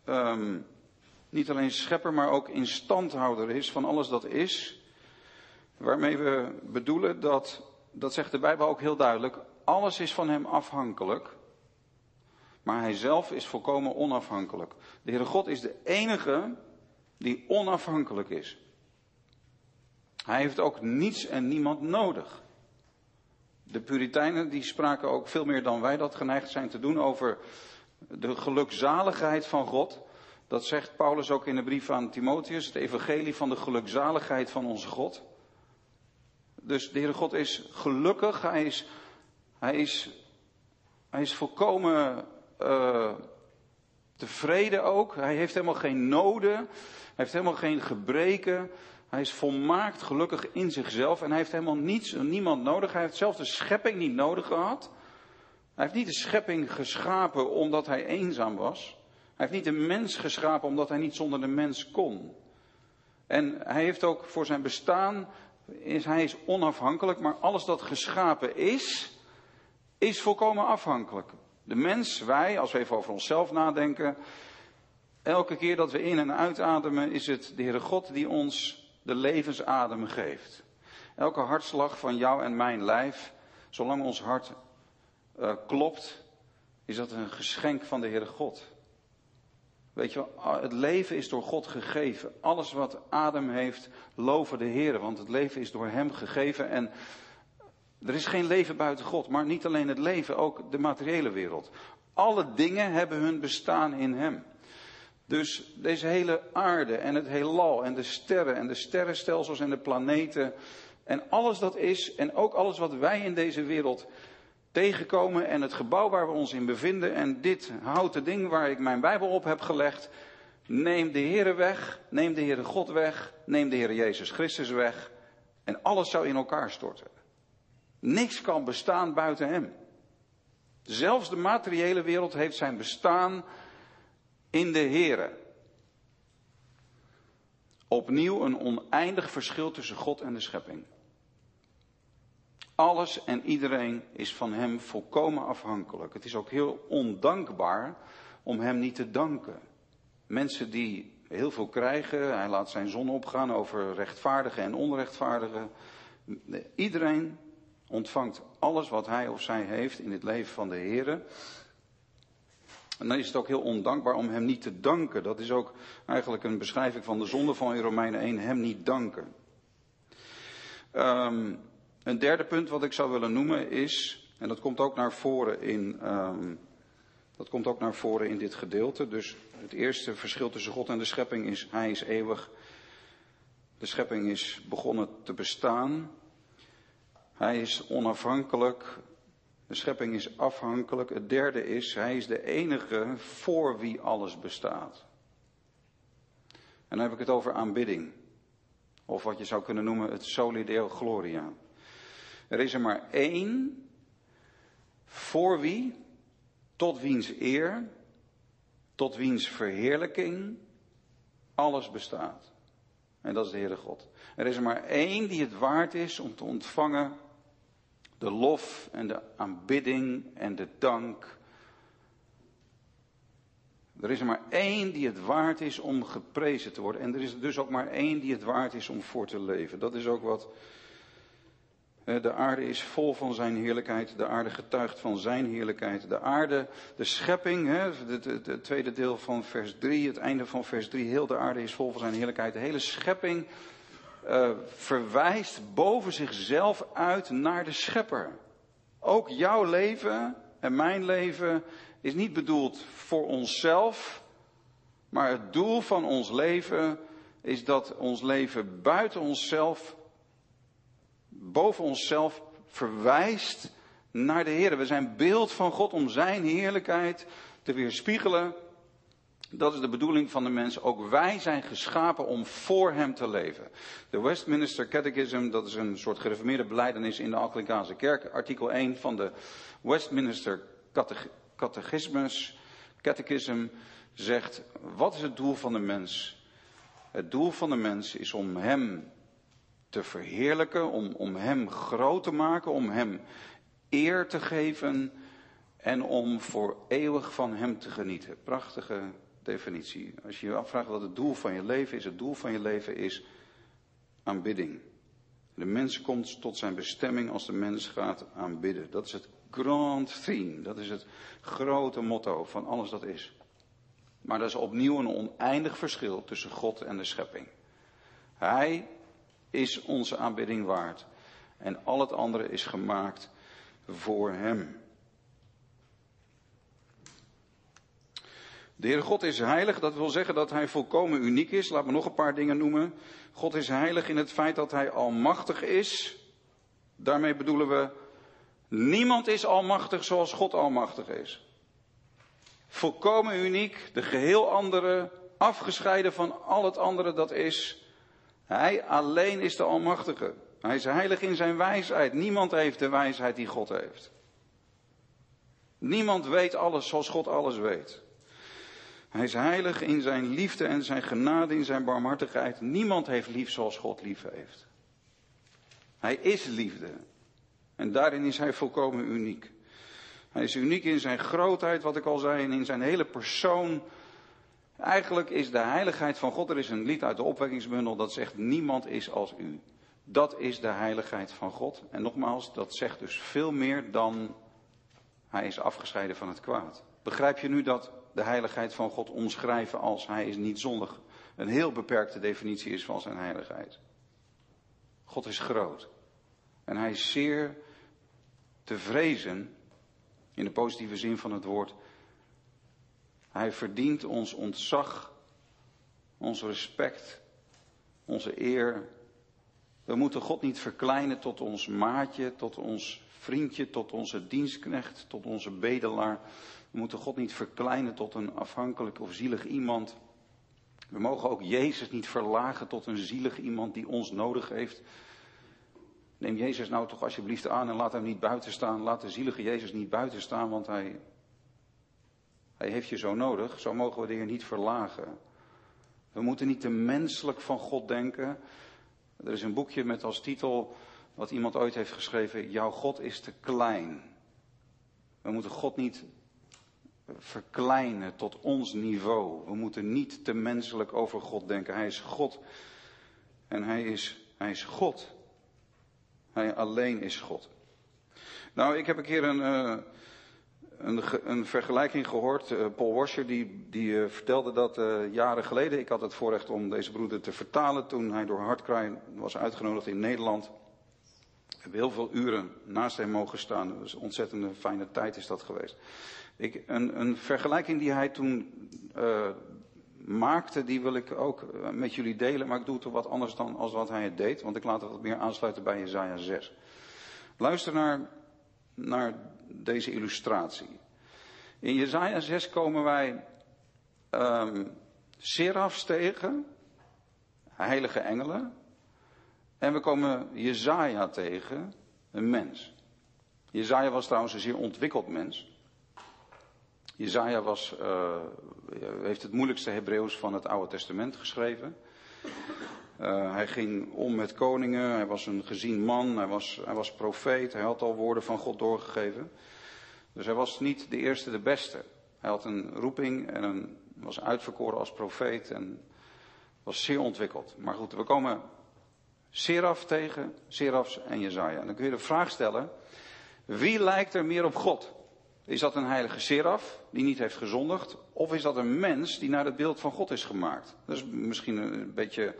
ehm, niet alleen schepper, maar ook instandhouder is van alles dat is. Waarmee we bedoelen dat, dat zegt de Bijbel ook heel duidelijk, alles is van hem afhankelijk. Maar hij zelf is volkomen onafhankelijk. De Heere God is de enige die onafhankelijk is. Hij heeft ook niets en niemand nodig. De Puritijnen die spraken ook veel meer dan wij dat geneigd zijn te doen over de gelukzaligheid van God. Dat zegt Paulus ook in de brief aan Timotheus, het evangelie van de gelukzaligheid van onze God. Dus de Heere God is gelukkig, hij is, hij is, hij is volkomen uh, tevreden ook. Hij heeft helemaal geen noden, hij heeft helemaal geen gebreken. Hij is volmaakt gelukkig in zichzelf en hij heeft helemaal niets niemand nodig. Hij heeft zelfs de schepping niet nodig gehad. Hij heeft niet de schepping geschapen omdat hij eenzaam was. Hij heeft niet de mens geschapen omdat hij niet zonder de mens kon. En hij heeft ook voor zijn bestaan, is, hij is onafhankelijk, maar alles dat geschapen is, is volkomen afhankelijk. De mens, wij, als we even over onszelf nadenken, elke keer dat we in en uitademen, is het de Heere God die ons de levensadem geeft. Elke hartslag van jou en mijn lijf, zolang ons hart uh, klopt, is dat een geschenk van de Heere God. Weet je wel, het leven is door God gegeven. Alles wat adem heeft, loven de Heer, want het leven is door Hem gegeven. En er is geen leven buiten God, maar niet alleen het leven, ook de materiële wereld. Alle dingen hebben hun bestaan in Hem. Dus deze hele aarde en het heelal en de sterren en de sterrenstelsels en de planeten en alles dat is en ook alles wat wij in deze wereld tegenkomen en het gebouw waar we ons in bevinden en dit houten ding waar ik mijn Bijbel op heb gelegd, neem de Heere weg, neem de Heere God weg, neem de Heere Jezus Christus weg en alles zou in elkaar storten. Niks kan bestaan buiten Hem. Zelfs de materiële wereld heeft zijn bestaan in de Heere. Opnieuw een oneindig verschil tussen God en de schepping. Alles en iedereen is van Hem volkomen afhankelijk. Het is ook heel ondankbaar om Hem niet te danken. Mensen die heel veel krijgen, Hij laat zijn zon opgaan over rechtvaardigen en onrechtvaardigen. Iedereen ontvangt alles wat hij of zij heeft in het leven van de Heer. En dan is het ook heel ondankbaar om hem niet te danken. Dat is ook eigenlijk een beschrijving van de zonde van in Romeinen 1, hem niet danken. Um, een derde punt wat ik zou willen noemen is, en dat komt ook naar voren in, um, dat komt ook naar voren in dit gedeelte. Dus het eerste verschil tussen God en de schepping is, hij is eeuwig. De schepping is begonnen te bestaan. Hij is onafhankelijk. De schepping is afhankelijk. Het derde is, hij is de enige voor wie alles bestaat. En dan heb ik het over aanbidding. Of wat je zou kunnen noemen het solideo gloria. Er is er maar één voor wie, tot wiens eer, tot wiens verheerlijking alles bestaat. En dat is de Heere God. Er is er maar één die het waard is om te ontvangen de lof en de aanbidding en de dank. Er is er maar één die het waard is om geprezen te worden. En er is dus ook maar één die het waard is om voor te leven. Dat is ook wat. De aarde is vol van zijn heerlijkheid. De aarde getuigt van zijn heerlijkheid. De aarde, de schepping, het tweede deel van vers 3, het einde van vers 3. Heel de aarde is vol van zijn heerlijkheid. De hele schepping uh, verwijst boven zichzelf uit naar de schepper. Ook jouw leven en mijn leven is niet bedoeld voor onszelf, maar het doel van ons leven is dat ons leven buiten onszelf, boven onszelf verwijst naar de Heer. We zijn beeld van God om Zijn heerlijkheid te weerspiegelen dat is de bedoeling van de mens. Ook wij zijn geschapen om voor hem te leven. De Westminster Catechism, dat is een soort gereformeerde beleidenis in de Anglikaanse kerk. Artikel 1 van de Westminster Catechismus, Catechism zegt, wat is het doel van de mens? Het doel van de mens is om hem te verheerlijken, om, om hem groot te maken, om hem eer te geven en om voor eeuwig van hem te genieten. Prachtige definitie. Als je je afvraagt wat het doel van je leven is, het doel van je leven is aanbidding. De mens komt tot zijn bestemming als de mens gaat aanbidden. Dat is het grand theme, dat is het grote motto van alles dat is. Maar dat is opnieuw een oneindig verschil tussen God en de schepping. Hij is onze aanbidding waard en al het andere is gemaakt voor Hem. De Heere God is heilig, dat wil zeggen dat Hij volkomen uniek is. Laat me nog een paar dingen noemen. God is heilig in het feit dat Hij almachtig is. Daarmee bedoelen we, niemand is almachtig zoals God almachtig is. Volkomen uniek, de geheel andere, afgescheiden van al het andere dat is. Hij alleen is de Almachtige. Hij is heilig in zijn wijsheid. Niemand heeft de wijsheid die God heeft. Niemand weet alles zoals God alles weet. Hij is heilig in zijn liefde en zijn genade, in zijn barmhartigheid. Niemand heeft lief zoals God lief heeft. Hij is liefde. En daarin is hij volkomen uniek. Hij is uniek in zijn grootheid, wat ik al zei, en in zijn hele persoon. Eigenlijk is de heiligheid van God, er is een lied uit de opwekkingsbundel dat zegt, niemand is als u. Dat is de heiligheid van God. En nogmaals, dat zegt dus veel meer dan hij is afgescheiden van het kwaad. Begrijp je nu dat de heiligheid van God omschrijven als hij is niet zondig een heel beperkte definitie is van zijn heiligheid? God is groot. En hij is zeer te vrezen, in de positieve zin van het woord. Hij verdient ons ontzag, ons respect, onze eer. We moeten God niet verkleinen tot ons maatje, tot ons vriendje, tot onze dienstknecht, tot onze bedelaar. We moeten God niet verkleinen tot een afhankelijk of zielig iemand. We mogen ook Jezus niet verlagen tot een zielig iemand die ons nodig heeft. Neem Jezus nou toch alsjeblieft aan en laat hem niet buiten staan. Laat de zielige Jezus niet buiten staan, want hij, hij heeft je zo nodig. Zo mogen we Heer niet verlagen. We moeten niet te menselijk van God denken. Er is een boekje met als titel, wat iemand ooit heeft geschreven, Jouw God is te klein. We moeten God niet verkleinen tot ons niveau. We moeten niet te menselijk over God denken. Hij is God. En hij is, hij is God. Hij alleen is God. Nou, ik heb een keer een, uh, een, een, vergelijking gehoord. Uh, Paul Washer die, die uh, vertelde dat jaren geleden. Ik had het voorrecht om deze broeder te vertalen toen hij door Hartkraai was uitgenodigd in Nederland. We hebben heel veel uren naast hem mogen staan. Dus een ontzettende fijne tijd is dat geweest. Ik, een, een vergelijking die hij toen maakte, die wil ik ook eh, met jullie delen, maar ik doe het wat anders dan als wat hij het deed, want ik laat het wat meer aansluiten bij Jezaja 6. Luister naar, naar deze illustratie. In Jezaja 6 komen wij serafs tegen, heilige engelen, en we komen Jezaja tegen, een mens. Jezaja was trouwens een zeer ontwikkeld mens. Jezaja was, uh, heeft het moeilijkste Hebreeuws van het Oude Testament geschreven. Uh, hij ging om met koningen, hij was een gezien man, hij was, hij was profeet, hij had al woorden van God doorgegeven. Dus hij was niet de eerste, de beste. Hij had een roeping en was uitverkoren als profeet en was zeer ontwikkeld. Maar goed, we komen Seraf tegen, Serafs en Jezaja. Dan kun je de vraag stellen, wie lijkt er meer op God? Is dat een heilige seraf die niet heeft gezondigd? Of is dat een mens die naar het beeld van God is gemaakt? Dat is misschien een beetje,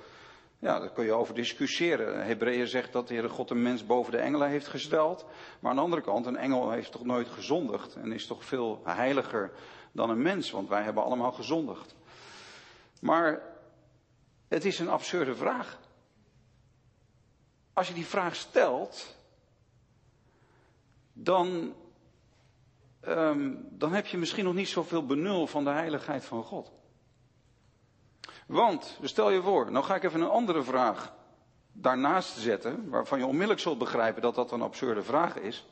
ja, daar kun je over discussiëren. Hebreeën zegt dat de Heere God een mens boven de engelen heeft gesteld. Maar aan de andere kant, een engel heeft toch nooit gezondigd en is toch veel heiliger dan een mens, want wij hebben allemaal gezondigd. Maar het is een absurde vraag. Als je die vraag stelt, dan um, dan heb je misschien nog niet zoveel benul van de heiligheid van God. Want, stel je voor, nou ga ik even een andere vraag daarnaast zetten, waarvan je onmiddellijk zult begrijpen dat dat een absurde vraag is.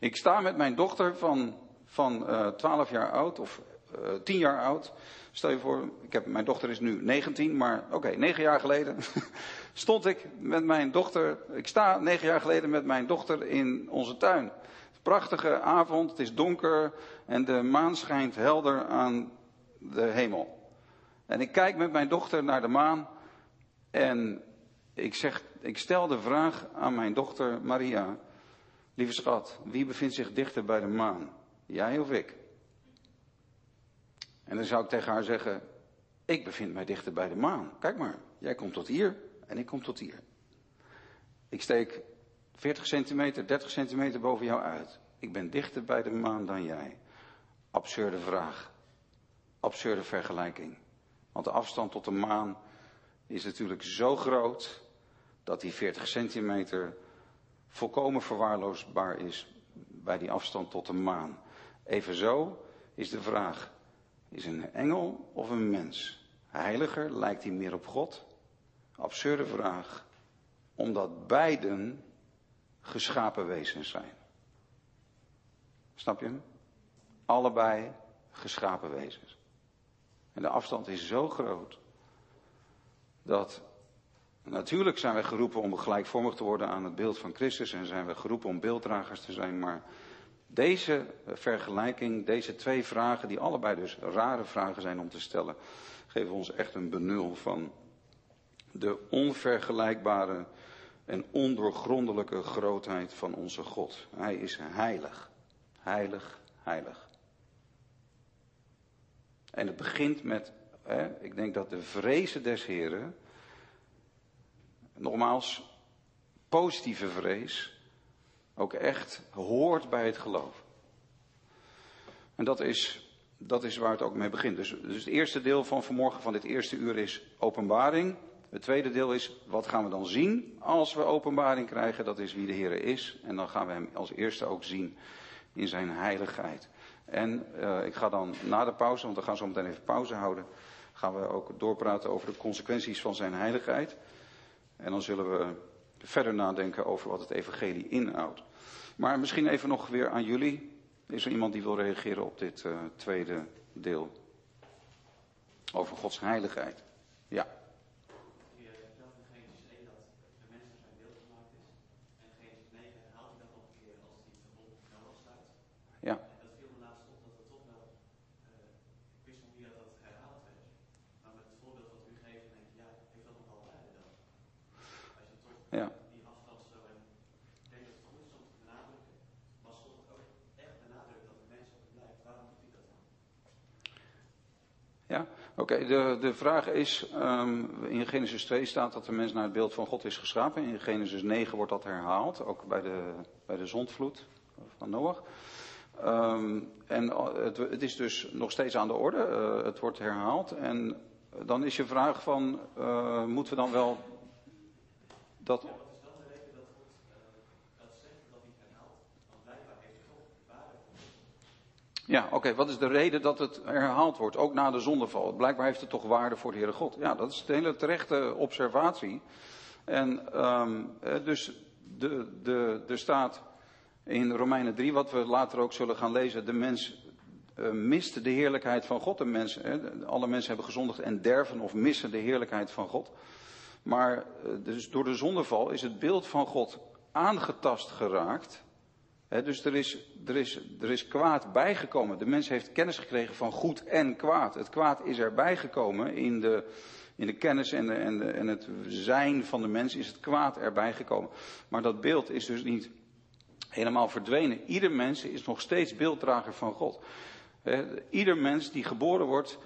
Ik sta met mijn dochter van, van uh, eh, 12 jaar oud, of uh, eh, 10 jaar oud. Stel je voor, ik heb, mijn dochter is nu 19, maar oké, okay, 9 jaar geleden stond ik met mijn dochter, ik sta 9 jaar geleden met mijn dochter in onze tuin. Prachtige avond, het is donker en de maan schijnt helder aan de hemel. En ik kijk met mijn dochter naar de maan en ik zeg, ik stel de vraag aan mijn dochter Maria, lieve schat, wie bevindt zich dichter bij de maan? Jij of ik? En dan zou ik tegen haar zeggen, ik bevind mij dichter bij de maan. Kijk maar, jij komt tot hier en ik kom tot hier. Ik steek 40 centimeter, 30 centimeter boven jou uit. Ik ben dichter bij de maan dan jij. Absurde vraag. Absurde vergelijking. Want de afstand tot de maan is natuurlijk zo groot dat die 40 centimeter volkomen verwaarloosbaar is bij die afstand tot de maan. Evenzo is de vraag, is een engel of een mens? Heiliger lijkt hij meer op God? Absurde vraag. Omdat beiden geschapen wezens zijn. Snap je? Allebei geschapen wezens. En de afstand is zo groot dat natuurlijk zijn wij geroepen om gelijkvormig te worden aan het beeld van Christus en zijn we geroepen om beelddragers te zijn, maar deze vergelijking, deze twee vragen, die allebei dus rare vragen zijn om te stellen, geven ons echt een benul van de onvergelijkbare en ondoorgrondelijke grootheid van onze God. Hij is heilig, heilig, heilig. En het begint met, hè, ik denk dat de vrezen des Heren, nogmaals, positieve vrees, ook echt hoort bij het geloof. En dat is, dat is waar het ook mee begint. Dus, dus het eerste deel van vanmorgen van dit eerste uur is openbaring. Het tweede deel is, wat gaan we dan zien als we openbaring krijgen? Dat is wie de Heer is. En dan gaan we hem als eerste ook zien in zijn heiligheid. En uh, ik ga dan na de pauze, want we gaan zo meteen even pauze houden, gaan we ook doorpraten over de consequenties van zijn heiligheid. En dan zullen we verder nadenken over wat het evangelie inhoudt. Maar misschien even nog weer aan jullie. Is er iemand die wil reageren op dit uh, tweede deel? Over Gods heiligheid. Ja. Dat viel me laatst op dat het toch wel, uh, ik wist nog niet dat dat herhaald werd. Maar met het voorbeeld wat u geeft, denk ik, ja, heeft dat nog wel waarde dan? Als je toch Ja. die afstand zo en ik denk dat het goed is om te benadrukken, maar als God ook echt benadrukt dat de mens op hem blijft, waarom doet hij dat dan? Oké. De, de vraag is, ehm, in Genesis 2 staat dat de mens naar het beeld van God is geschapen. In Genesis 9 wordt dat herhaald, ook bij de, bij de zondvloed van Noach. Ehm, en het, het is dus nog steeds aan de orde, eh, het wordt herhaald. En dan is je vraag van, eh, moeten we dan wel dat... Wat is dan de reden dat God eh, dat zegt, dat hij herhaalt? Want blijkbaar heeft hij toch waarde voor Ja, oké, wat is de reden dat het herhaald wordt, ook na de zondeval? Blijkbaar heeft het toch waarde voor de Heere God. Ja, dat is een hele terechte observatie. En ehm, eh, dus de, de, er staat in Romeinen 3, wat we later ook zullen gaan lezen, de mens uh, mist de heerlijkheid van God. De mens, hè, alle mensen hebben gezondigd en derven of missen de heerlijkheid van God. Maar uh, dus door de zondeval is het beeld van God aangetast geraakt. Dus er is, er, is, er is kwaad bijgekomen. De mens heeft kennis gekregen van goed en kwaad. Het kwaad is erbij gekomen in de, in de kennis en, de, en, de, en het zijn van de mens is het kwaad erbij gekomen. Maar dat beeld is dus niet helemaal verdwenen. Ieder mens is nog steeds beelddrager van God. Ieder mens die geboren wordt,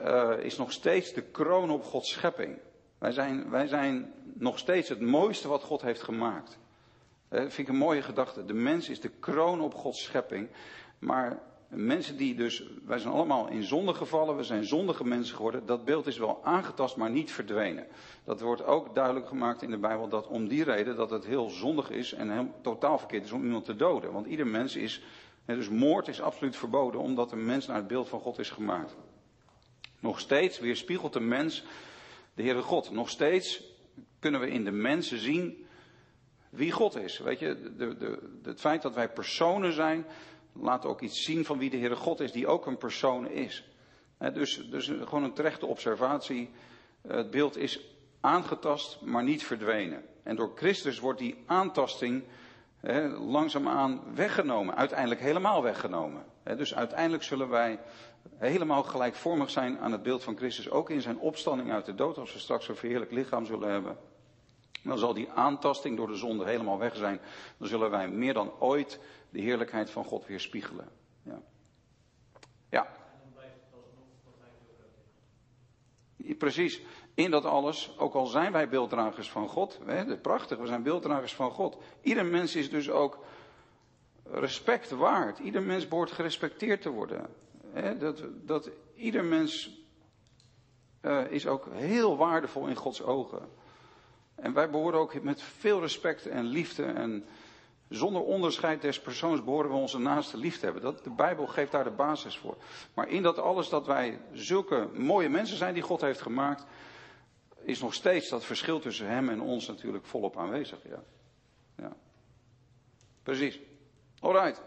uh, is nog steeds de kroon op Gods schepping. Wij zijn, wij zijn nog steeds het mooiste wat God heeft gemaakt. Dat vind ik een mooie gedachte. De mens is de kroon op Gods schepping. Maar mensen die dus, wij zijn allemaal in zonde gevallen, we zijn zondige mensen geworden. Dat beeld is wel aangetast, maar niet verdwenen. Dat wordt ook duidelijk gemaakt in de Bijbel dat om die reden dat het heel zondig is en heel totaal verkeerd is om iemand te doden. Want ieder mens is, dus moord is absoluut verboden omdat een mens naar het beeld van God is gemaakt. Nog steeds weerspiegelt de mens de Heere God. Nog steeds kunnen we in de mensen zien wie God is. Weet je, de, de, het feit dat wij personen zijn, laat ook iets zien van wie de Heere God is, die ook een persoon is. He, dus, dus gewoon een terechte observatie. Het beeld is aangetast, maar niet verdwenen. En door Christus wordt die aantasting he, langzaamaan weggenomen, uiteindelijk helemaal weggenomen. He, dus uiteindelijk zullen wij helemaal gelijkvormig zijn aan het beeld van Christus, ook in zijn opstanding uit de dood, als we straks een verheerlijk lichaam zullen hebben. Dan zal die aantasting door de zonde helemaal weg zijn. Dan zullen wij meer dan ooit de heerlijkheid van God weerspiegelen. Ja. ja. Precies. In dat alles, ook al zijn wij beelddragers van God, hè, prachtig, we zijn beelddragers van God. Ieder mens is dus ook respect waard. Ieder mens behoort gerespecteerd te worden. Hè, dat, dat ieder mens uh, is ook heel waardevol in Gods ogen. En wij behoren ook met veel respect en liefde en zonder onderscheid des persoons behoren we onze naaste lief te hebben. Dat, de Bijbel geeft daar de basis voor. Maar in dat alles dat wij zulke mooie mensen zijn die God heeft gemaakt, is nog steeds dat verschil tussen hem en ons natuurlijk volop aanwezig. Ja. ja. Precies. Alright.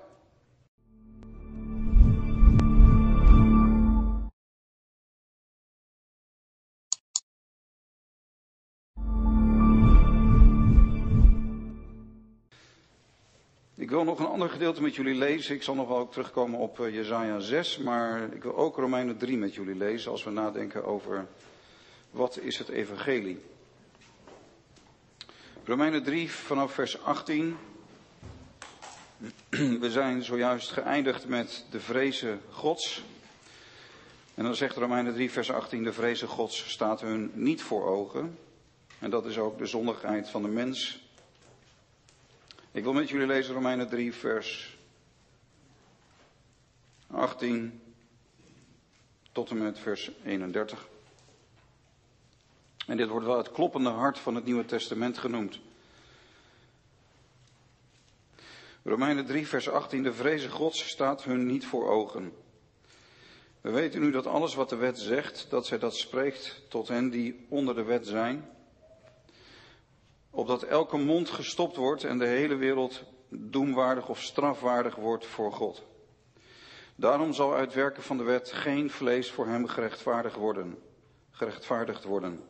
Wil nog een ander gedeelte met jullie lezen. Ik zal nog wel terugkomen op uh, Jezaja 6, maar ik wil ook Romeinen 3 met jullie lezen als we nadenken over wat is het evangelie. Romeinen 3 vanaf vers 18. We zijn zojuist geëindigd met de vrezen Gods. En dan zegt Romeinen 3 vers 18, de vrezen Gods staat hun niet voor ogen. En dat is ook de zondigheid van de mens ik wil met jullie lezen Romeinen 3, vers 18 tot en met vers 31. En dit wordt wel het kloppende hart van het Nieuwe Testament genoemd. Romeinen 3, vers 18. De vreze Gods staat hun niet voor ogen. We weten nu dat alles wat de wet zegt, dat zij dat spreekt tot hen die onder de wet zijn opdat elke mond gestopt wordt en de hele wereld doemwaardig of strafwaardig wordt voor God. Daarom zal uit werken van de wet geen vlees voor hem gerechtvaardigd worden. Gerechtvaardigd worden.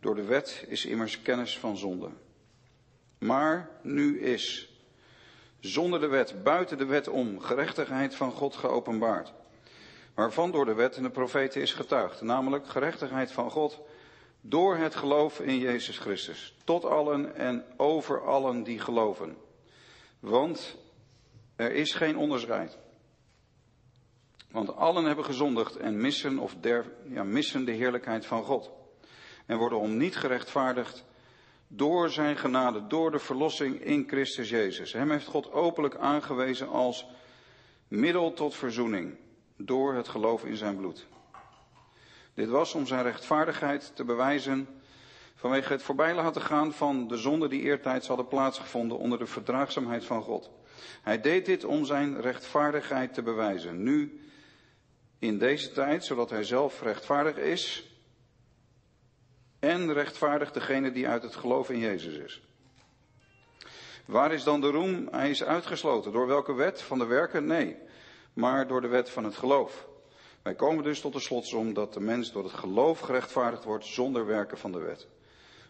Door de wet is immers kennis van zonde. Maar nu is, zonder de wet, buiten de wet om, gerechtigheid van God geopenbaard. Waarvan door de wet en de profeten is getuigd, namelijk gerechtigheid van God door het geloof in Jezus Christus. Tot allen en over allen die geloven. Want er is geen onderscheid. Want allen hebben gezondigd en missen, of ja, missen de heerlijkheid van God. En worden om niet gerechtvaardigd door zijn genade, door de verlossing in Christus Jezus. Hem heeft God openlijk aangewezen als middel tot verzoening door het geloof in zijn bloed. Dit was om zijn rechtvaardigheid te bewijzen vanwege het voorbij laten gaan van de zonde die eertijds hadden plaatsgevonden onder de verdraagzaamheid van God. Hij deed dit om zijn rechtvaardigheid te bewijzen. Nu, in deze tijd, zodat hij zelf rechtvaardig is en rechtvaardig degene die uit het geloof in Jezus is. Waar is dan de roem? Hij is uitgesloten. Door welke wet? Van de werken? Nee, maar door de wet van het geloof. Wij komen dus tot de slotsom dat de mens door het geloof gerechtvaardigd wordt zonder werken van de wet.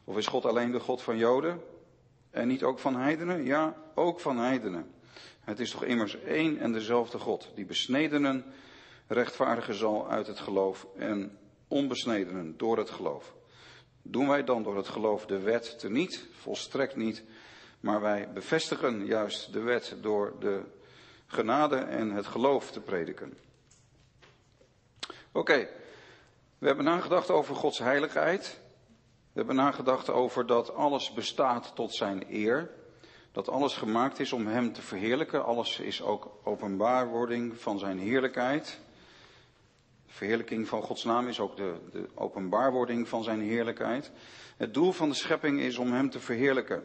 Of is God alleen de God van Joden en niet ook van heidenen? Ja, ook van heidenen. Het is toch immers één en dezelfde God, die besnedenen rechtvaardigen zal uit het geloof en onbesnedenen door het geloof. Doen wij dan door het geloof de wet te niet? Volstrekt niet. Maar wij bevestigen juist de wet door de genade en het geloof te prediken. Oké, we hebben nagedacht over Gods heiligheid. We hebben nagedacht over dat alles bestaat tot zijn eer. Dat alles gemaakt is om hem te verheerlijken. Alles is ook openbaarwording van zijn heerlijkheid. De verheerlijking van Gods naam is ook de, de openbaarwording van zijn heerlijkheid. Het doel van de schepping is om hem te verheerlijken.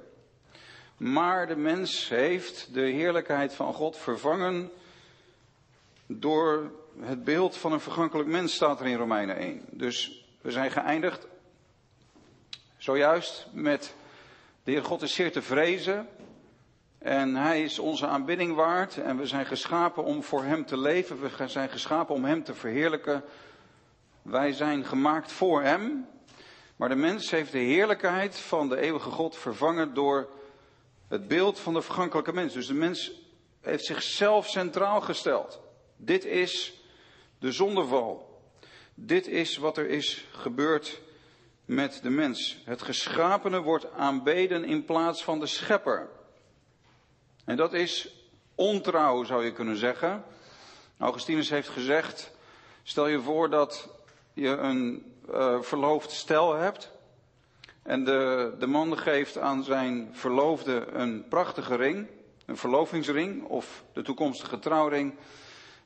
Maar de mens heeft de heerlijkheid van God vervangen door het beeld van een vergankelijk mens staat er in Romeinen 1. Dus we zijn geëindigd zojuist met de Heer God is zeer te vrezen. En Hij is onze aanbidding waard. En we zijn geschapen om voor Hem te leven. We zijn geschapen om Hem te verheerlijken. Wij zijn gemaakt voor Hem. Maar de mens heeft de heerlijkheid van de eeuwige God vervangen door het beeld van de vergankelijke mens. Dus de mens heeft zichzelf centraal gesteld. Dit is de zondeval. Dit is wat er is gebeurd met de mens. Het geschapene wordt aanbeden in plaats van de schepper. En dat is ontrouw, zou je kunnen zeggen. Augustinus heeft gezegd, stel je voor dat je een uh, verloofd stel hebt. En de, de man geeft aan zijn verloofde een prachtige ring, een verlovingsring of de toekomstige trouwring.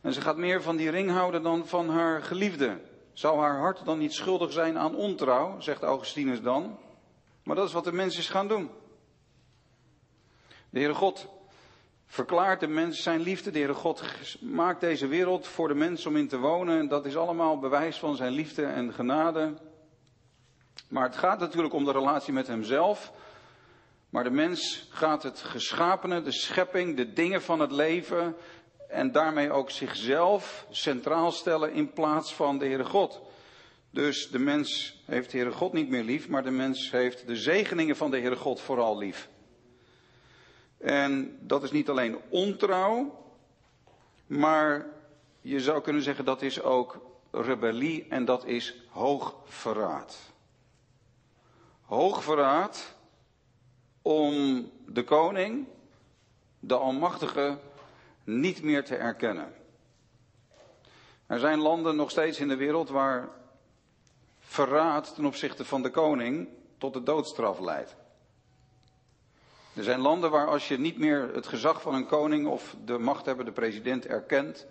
En ze gaat meer van die ring houden dan van haar geliefde. Zou haar hart dan niet schuldig zijn aan ontrouw, zegt Augustinus dan? Maar dat is wat de mens is gaan doen. De Heere God verklaart de mens zijn liefde. De Heere God maakt deze wereld voor de mens om in te wonen. En dat is allemaal bewijs van zijn liefde en genade. Maar het gaat natuurlijk om de relatie met hemzelf. Maar de mens gaat het geschapene, de schepping, de dingen van het leven en daarmee ook zichzelf centraal stellen in plaats van de Heere God. Dus de mens heeft de Heere God niet meer lief, maar de mens heeft de zegeningen van de Heere God vooral lief. En dat is niet alleen ontrouw, maar je zou kunnen zeggen dat is ook rebellie en dat is hoogverraad. Hoogverraad om de koning, de Almachtige, niet meer te erkennen. Er zijn landen nog steeds in de wereld waar verraad ten opzichte van de koning tot de doodstraf leidt. Er zijn landen waar als je niet meer het gezag van een koning of de machthebbende president erkent,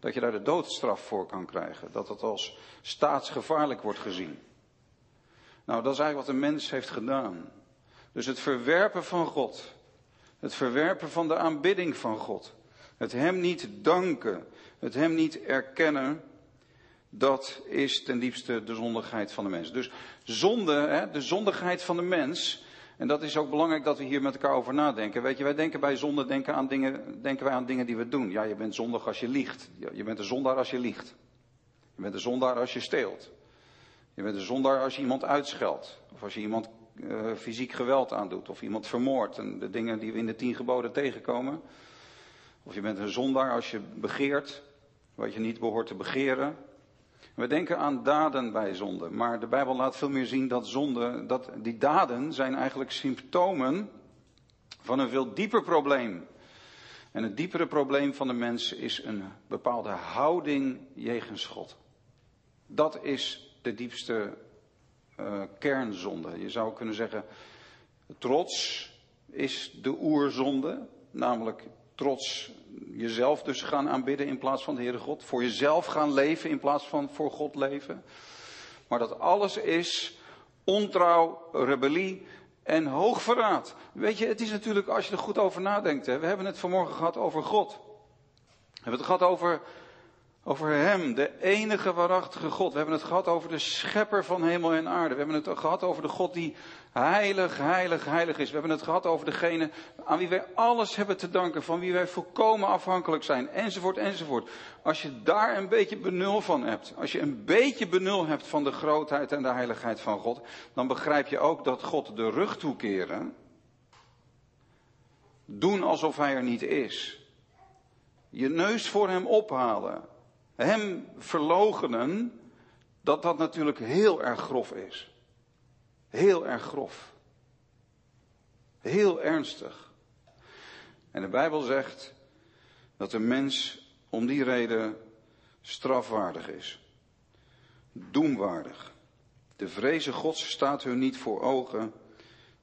dat je daar de doodstraf voor kan krijgen. Dat dat als staatsgevaarlijk wordt gezien. Nou, dat is eigenlijk wat de mens heeft gedaan. Dus het verwerpen van God. Het verwerpen van de aanbidding van God. Het Hem niet danken. Het Hem niet erkennen. Dat is ten diepste de zondigheid van de mens. Dus zonde, hè, de zondigheid van de mens. En dat is ook belangrijk dat we hier met elkaar over nadenken. Weet je, wij denken bij zonde denken, aan dingen, denken wij aan dingen die we doen. Ja, je bent zondig als je liegt. Je bent een zondaar als je liegt. Je bent een zondaar als je steelt. Je bent een zondaar als je iemand uitscheldt. Of als je iemand uh, fysiek geweld aandoet. Of iemand vermoordt. En de dingen die we in de tien geboden tegenkomen. Of je bent een zondaar als je begeert. Wat je niet behoort te begeren. We denken aan daden bij zonde. Maar de Bijbel laat veel meer zien dat zonde. Dat die daden zijn eigenlijk symptomen. van een veel dieper probleem. En het diepere probleem van de mens is een bepaalde houding jegens God. Dat is de diepste uh, kernzonde. Je zou kunnen zeggen, trots is de oerzonde, namelijk trots jezelf dus gaan aanbidden in plaats van de Heere God, voor jezelf gaan leven in plaats van voor God leven. Maar dat alles is ontrouw, rebellie en hoogverraad. Weet je, het is natuurlijk, als je er goed over nadenkt, hè, we hebben het vanmorgen gehad over God. We hebben het gehad over over Hem, de enige waarachtige God. We hebben het gehad over de schepper van hemel en aarde. We hebben het gehad over de God die heilig, heilig, heilig is. We hebben het gehad over degene aan wie wij alles hebben te danken, van wie wij volkomen afhankelijk zijn, enzovoort, enzovoort. Als je daar een beetje benul van hebt, als je een beetje benul hebt van de grootheid en de heiligheid van God, dan begrijp je ook dat God de rug toekeren, doen alsof Hij er niet is, je neus voor Hem ophalen, hem verlogenen, dat dat natuurlijk heel erg grof is. Heel erg grof. Heel ernstig. En de Bijbel zegt dat de mens om die reden strafwaardig is. Doemwaardig. De vreze Gods staat hun niet voor ogen.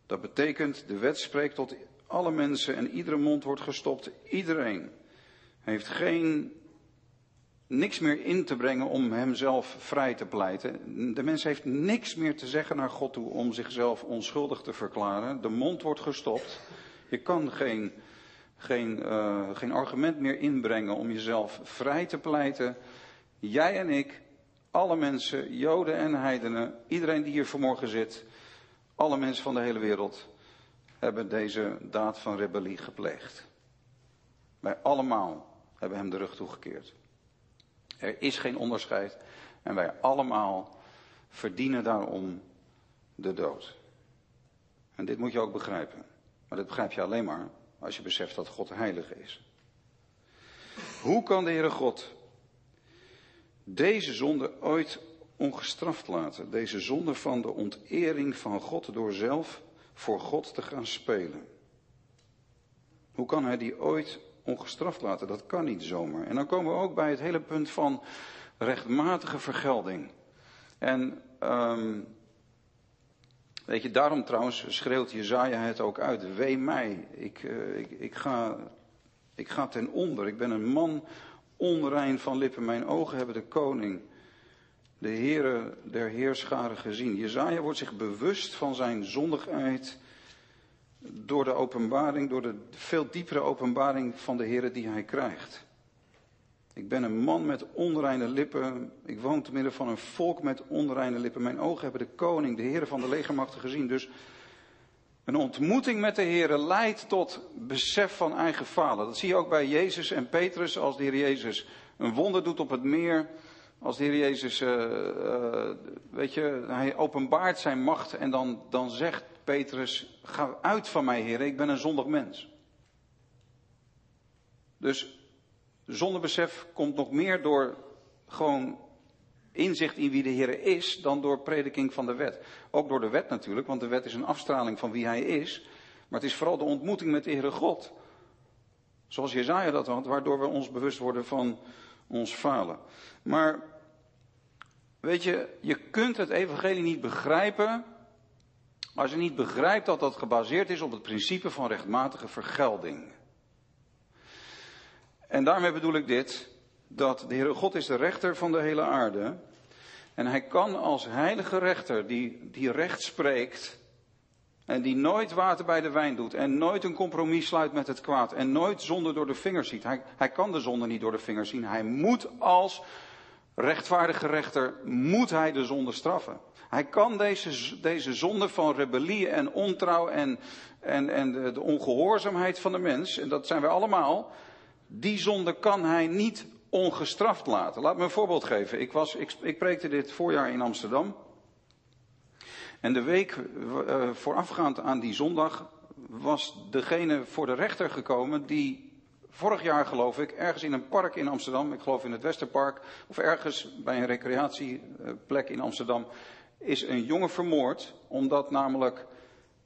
Dat betekent, de wet spreekt tot alle mensen en iedere mond wordt gestopt. Iedereen heeft geen niks meer in te brengen om hemzelf vrij te pleiten. De mens heeft niks meer te zeggen naar God toe om zichzelf onschuldig te verklaren. De mond wordt gestopt. Je kan geen, geen, uh, geen argument meer inbrengen om jezelf vrij te pleiten. Jij en ik, alle mensen, Joden en heidenen, iedereen die hier vanmorgen zit, alle mensen van de hele wereld, hebben deze daad van rebellie gepleegd. Wij allemaal hebben hem de rug toegekeerd. Er is geen onderscheid. En wij allemaal verdienen daarom de dood. En dit moet je ook begrijpen. Maar dat begrijp je alleen maar als je beseft dat God heilig is. Hoe kan de Heere God deze zonde ooit ongestraft laten? Deze zonde van de ontering van God door zelf voor God te gaan spelen. Hoe kan hij die ooit ongestraft laten. Dat kan niet zomaar. En dan komen we ook bij het hele punt van rechtmatige vergelding. En um, weet je, daarom trouwens schreeuwt Jezaja het ook uit. Wee mij, ik, uh, ik, ik, ga, ik ga ten onder. Ik ben een man onrein van lippen. Mijn ogen hebben de koning, de Heere der Heerscharen gezien. Jezaja wordt zich bewust van zijn zondigheid door de openbaring, door de veel diepere openbaring van de Heer die hij krijgt. Ik ben een man met onreine lippen. Ik woon te midden van een volk met onreine lippen. Mijn ogen hebben de koning, de Heer van de legermachten gezien. Dus een ontmoeting met de Heer leidt tot besef van eigen falen. Dat zie je ook bij Jezus en Petrus als de Heer Jezus een wonder doet op het meer. Als de Heer Jezus, uh, uh, weet je, hij openbaart zijn macht en dan, dan zegt Petrus, ga uit van mij Heer, ik ben een zondig mens. Dus zondebesef komt nog meer door gewoon inzicht in wie de Heer is dan door prediking van de wet. Ook door de wet natuurlijk, want de wet is een afstraling van wie hij is. Maar het is vooral de ontmoeting met de Heere God. Zoals Jezaja dat had, waardoor we ons bewust worden van ons falen. Maar, weet je, je kunt het evangelie niet begrijpen als je niet begrijpt dat dat gebaseerd is op het principe van rechtmatige vergelding. En daarmee bedoel ik dit, dat de Heere God is de rechter van de hele aarde. En hij kan als heilige rechter, die, die recht spreekt, en die nooit water bij de wijn doet, en nooit een compromis sluit met het kwaad, en nooit zonde door de vingers ziet. Hij, hij kan de zonde niet door de vingers zien. Hij moet als rechtvaardige rechter, moet hij de zonde straffen. Hij kan deze, deze zonde van rebellie en ontrouw en, en, en de, de ongehoorzaamheid van de mens, en dat zijn wij allemaal, die zonde kan hij niet ongestraft laten. Laat me een voorbeeld geven. Ik, was, ik, ik preekte dit voorjaar in Amsterdam. En de week uh, voorafgaand aan die zondag was degene voor de rechter gekomen die vorig jaar geloof ik ergens in een park in Amsterdam, ik geloof in het Westerpark, of ergens bij een recreatieplek in Amsterdam, is een jongen vermoord, omdat namelijk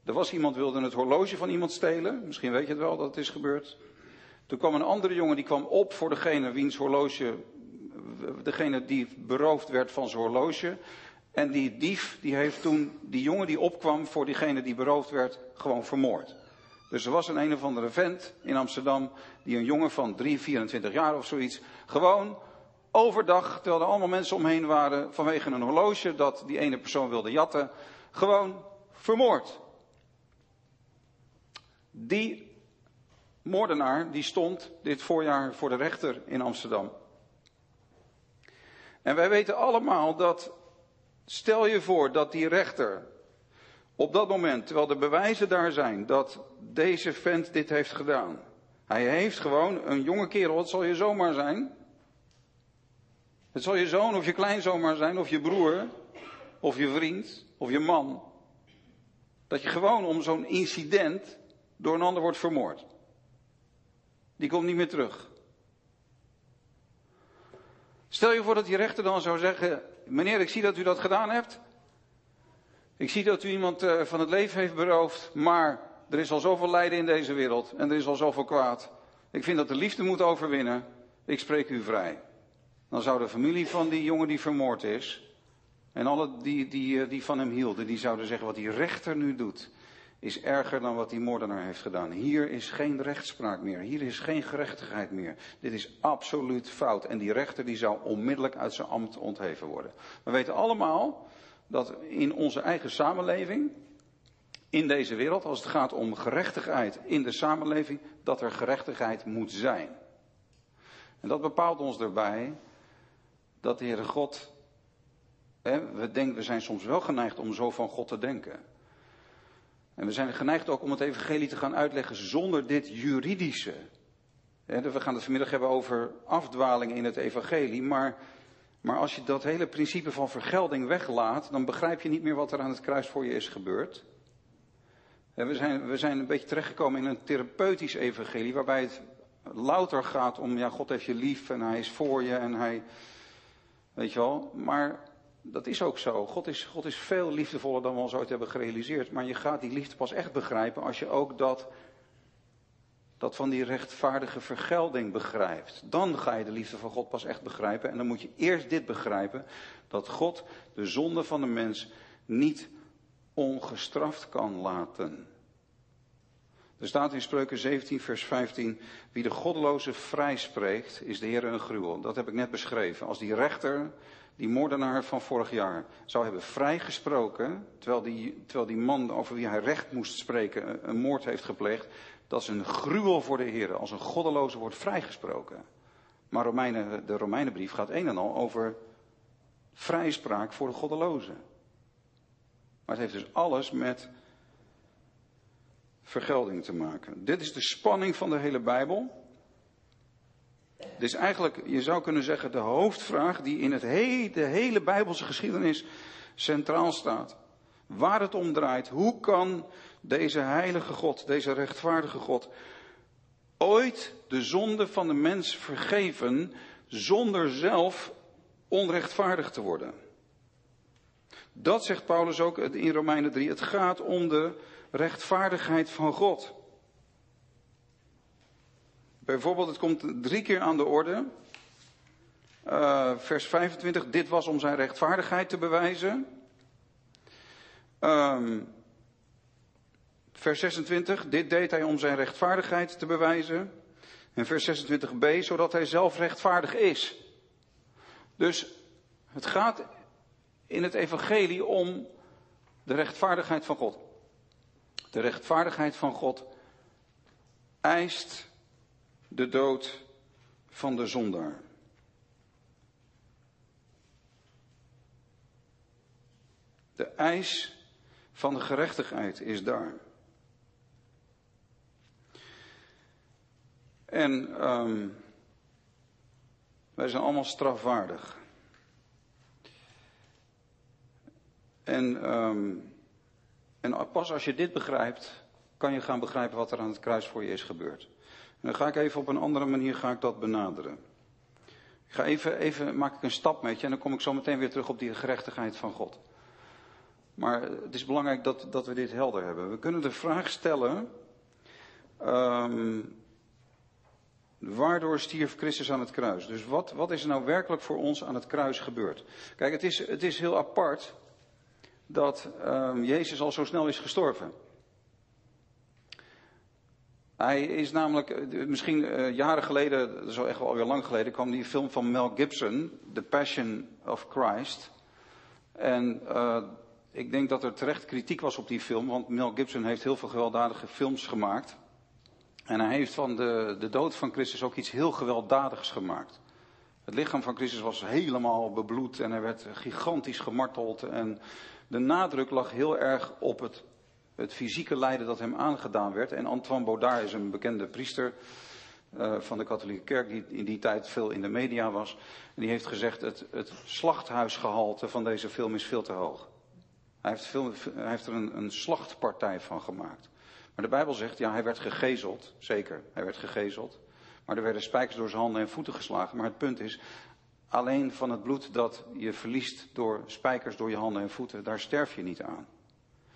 er was iemand wilde het horloge van iemand stelen. Misschien weet je het wel dat het is gebeurd. Toen kwam een andere jongen die kwam op voor degene wiens horloge, degene die beroofd werd van zijn horloge. En die dief, die heeft toen die jongen die opkwam voor diegene die beroofd werd, gewoon vermoord. Dus er was een een of andere vent in Amsterdam, die een jongen van 3, 24 jaar of zoiets, gewoon overdag, terwijl er allemaal mensen omheen waren, vanwege een horloge dat die ene persoon wilde jatten, gewoon vermoord. Die moordenaar, die stond dit voorjaar voor de rechter in Amsterdam. En wij weten allemaal dat, stel je voor dat die rechter op dat moment, terwijl de bewijzen daar zijn dat deze vent dit heeft gedaan. Hij heeft gewoon een jonge kerel, het zal je zomaar zijn. Het zal je zoon of je kleinzoon maar zijn, of je broer, of je vriend, of je man. Dat je gewoon om zo'n incident door een ander wordt vermoord. Die komt niet meer terug. Stel je voor dat die rechter dan zou zeggen: Meneer, ik zie dat u dat gedaan hebt. Ik zie dat u iemand eh, van het leven heeft beroofd, maar er is al zoveel lijden in deze wereld en er is al zoveel kwaad. Ik vind dat de liefde moet overwinnen. Ik spreek u vrij. Dan zou de familie van die jongen die vermoord is, en alle die, die, eh, die van hem hielden, die zouden zeggen wat die rechter nu doet, is erger dan wat die moordenaar heeft gedaan. Hier is geen rechtspraak meer. Hier is geen gerechtigheid meer. Dit is absoluut fout. En die rechter die zou onmiddellijk uit zijn ambt ontheven worden. We weten allemaal dat in onze eigen samenleving, in deze wereld, als het gaat om gerechtigheid in de samenleving, dat er gerechtigheid moet zijn. En dat bepaalt ons erbij dat de Heere God, hè, we, denken, we zijn soms wel geneigd om zo van God te denken. En we zijn geneigd ook om het evangelie te gaan uitleggen zonder dit juridische. We gaan het vanmiddag hebben over afdwaling in het evangelie, maar, maar als je dat hele principe van vergelding weglaat, dan begrijp je niet meer wat er aan het kruis voor je is gebeurd. We zijn, we zijn een beetje terechtgekomen in een therapeutisch evangelie, waarbij het louter gaat om, ja, God heeft je lief en hij is voor je en hij, weet je wel, maar dat is ook zo. God is, God is veel liefdevoller dan we ons ooit hebben gerealiseerd. Maar je gaat die liefde pas echt begrijpen als je ook dat, dat van die rechtvaardige vergelding begrijpt. Dan ga je de liefde van God pas echt begrijpen. En dan moet je eerst dit begrijpen: dat God de zonde van de mens niet ongestraft kan laten. Er staat in Spreuken 17, vers 15: Wie de goddeloze vrijspreekt, is de Heer een gruwel. Dat heb ik net beschreven. Als die rechter die moordenaar van vorig jaar zou hebben vrijgesproken, terwijl die, terwijl die man over wie hij recht moest spreken een moord heeft gepleegd, dat is een gruwel voor de Heer, als een goddeloze wordt vrijgesproken. Maar Romeinen, de Romeinenbrief gaat een en al over vrijspraak voor de goddelozen. Maar het heeft dus alles met vergelding te maken. Dit is de spanning van de hele Bijbel. Dit is eigenlijk, je zou kunnen zeggen, de hoofdvraag die in het he de hele Bijbelse geschiedenis centraal staat. Waar het om draait, hoe kan deze heilige God, deze rechtvaardige God, ooit de zonde van de mens vergeven zonder zelf onrechtvaardig te worden? Dat zegt Paulus ook in Romeinen 3. Het gaat om de rechtvaardigheid van God. Bijvoorbeeld, het komt drie keer aan de orde. Uh, vers 25, dit was om zijn rechtvaardigheid te bewijzen. Um, vers 26, dit deed hij om zijn rechtvaardigheid te bewijzen. En vers 26b, zodat hij zelf rechtvaardig is. Dus het gaat in het evangelie om de rechtvaardigheid van God. De rechtvaardigheid van God eist de dood van de zondaar. De eis van de gerechtigheid is daar. En um, wij zijn allemaal strafwaardig. En, um, en pas als je dit begrijpt, kan je gaan begrijpen wat er aan het kruis voor je is gebeurd. En dan ga ik even op een andere manier ga ik dat benaderen. Ik ga even, even maak ik een stap met je en dan kom ik zo meteen weer terug op die gerechtigheid van God. Maar het is belangrijk dat, dat we dit helder hebben. We kunnen de vraag stellen, um, waardoor stierf Christus aan het kruis? Dus wat, wat is er nou werkelijk voor ons aan het kruis gebeurd? Kijk, het is, het is heel apart dat um, Jezus al zo snel is gestorven. Hij is namelijk, eh, misschien uh, jaren geleden, al echt wel alweer lang geleden, kwam die film van Mel Gibson, The Passion of Christ. En uh, ik denk dat er terecht kritiek was op die film, want Mel Gibson heeft heel veel gewelddadige films gemaakt. En hij heeft van de, de dood van Christus ook iets heel gewelddadigs gemaakt. Het lichaam van Christus was helemaal bebloed en hij werd gigantisch gemarteld. En de nadruk lag heel erg op het, het fysieke lijden dat hem aangedaan werd. En Antoine Baudard is een bekende priester uh, van de katholieke kerk die in die tijd veel in de media was. En die heeft gezegd het, het slachthuisgehalte van deze film is veel te hoog. Hij heeft, heeft er een, een slachtpartij van gemaakt. Maar de Bijbel zegt, ja, hij werd gegezeld. Zeker, hij werd gegezeld. Maar er werden spijkers door zijn handen en voeten geslagen. Maar het punt is, alleen van het bloed dat je verliest door spijkers door je handen en voeten, daar sterf je niet aan.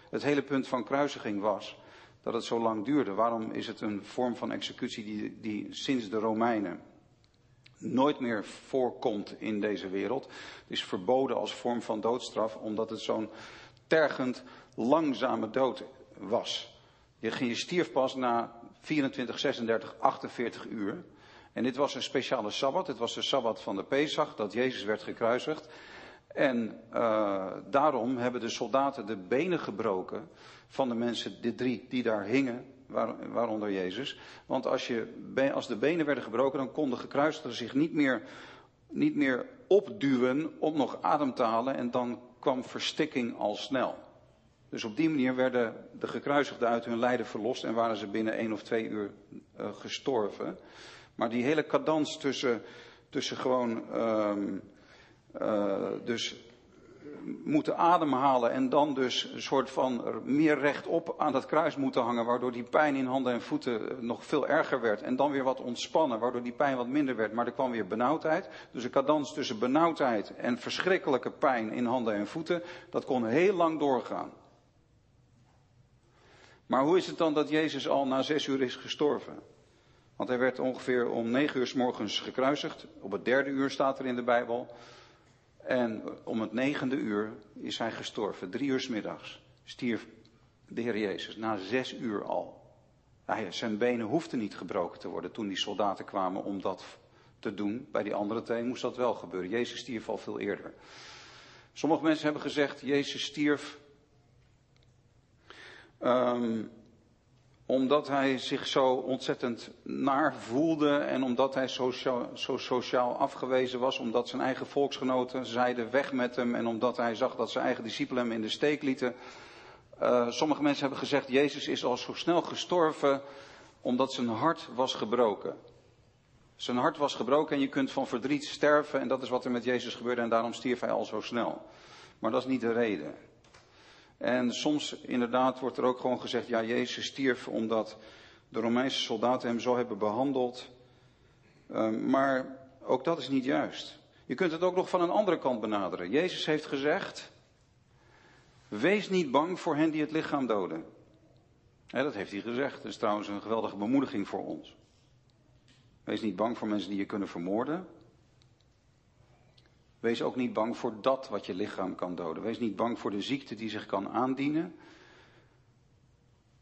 Het hele punt van kruisiging was dat het zo lang duurde. Waarom is het een vorm van executie die, die sinds de Romeinen nooit meer voorkomt in deze wereld? Het is verboden als vorm van doodstraf, omdat het zo'n tergend langzame dood was. Je, je stierf pas na 24, 36, 48 uur. En dit was een speciale sabbat. Het was de sabbat van de Pesach, dat Jezus werd gekruisigd. En uh, daarom hebben de soldaten de benen gebroken van de mensen, de drie die daar hingen, waar, waaronder Jezus. Want als, je, als de benen werden gebroken, dan kon de gekruisigde zich niet meer, niet meer opduwen om nog adem te halen. En dan kwam verstikking al snel. Dus op die manier werden de gekruisigden uit hun lijden verlost en waren ze binnen één of twee uur uh, gestorven. Maar die hele cadans tussen, tussen gewoon, um, uh, dus moeten ademhalen en dan dus een soort van meer rechtop aan dat kruis moeten hangen, waardoor die pijn in handen en voeten nog veel erger werd. En dan weer wat ontspannen, waardoor die pijn wat minder werd, maar er kwam weer benauwdheid. Dus een cadans tussen benauwdheid en verschrikkelijke pijn in handen en voeten, dat kon heel lang doorgaan. Maar hoe is het dan dat Jezus al na zes uur is gestorven? Want hij werd ongeveer om negen uur s morgens gekruisigd. Op het derde uur staat er in de Bijbel. En om het negende uur is hij gestorven. Drie uur s middags stierf de Heer Jezus. Na zes uur al. Hij, zijn benen hoefden niet gebroken te worden toen die soldaten kwamen om dat te doen. Bij die andere twee moest dat wel gebeuren. Jezus stierf al veel eerder. Sommige mensen hebben gezegd, Jezus stierf Um, omdat hij zich zo ontzettend naar voelde en omdat hij zo, sociaal afgewezen was, omdat zijn eigen volksgenoten zeiden weg met hem en omdat hij zag dat zijn eigen discipelen hem in de steek lieten. Uh, sommige mensen hebben gezegd, Jezus is al zo snel gestorven omdat zijn hart was gebroken. Zijn hart was gebroken en je kunt van verdriet sterven en dat is wat er met Jezus gebeurde en daarom stierf hij al zo snel. Maar dat is niet de reden. En soms inderdaad wordt er ook gewoon gezegd, ja, Jezus stierf omdat de Romeinse soldaten hem zo hebben behandeld. Ehm, maar ook dat is niet juist. Je kunt het ook nog van een andere kant benaderen. Jezus heeft gezegd, wees niet bang voor hen die het lichaam doden. dat heeft hij gezegd. Dat is trouwens een geweldige bemoediging voor ons. Wees niet bang voor mensen die je kunnen vermoorden. Wees ook niet bang voor dat wat je lichaam kan doden. Wees niet bang voor de ziekte die zich kan aandienen.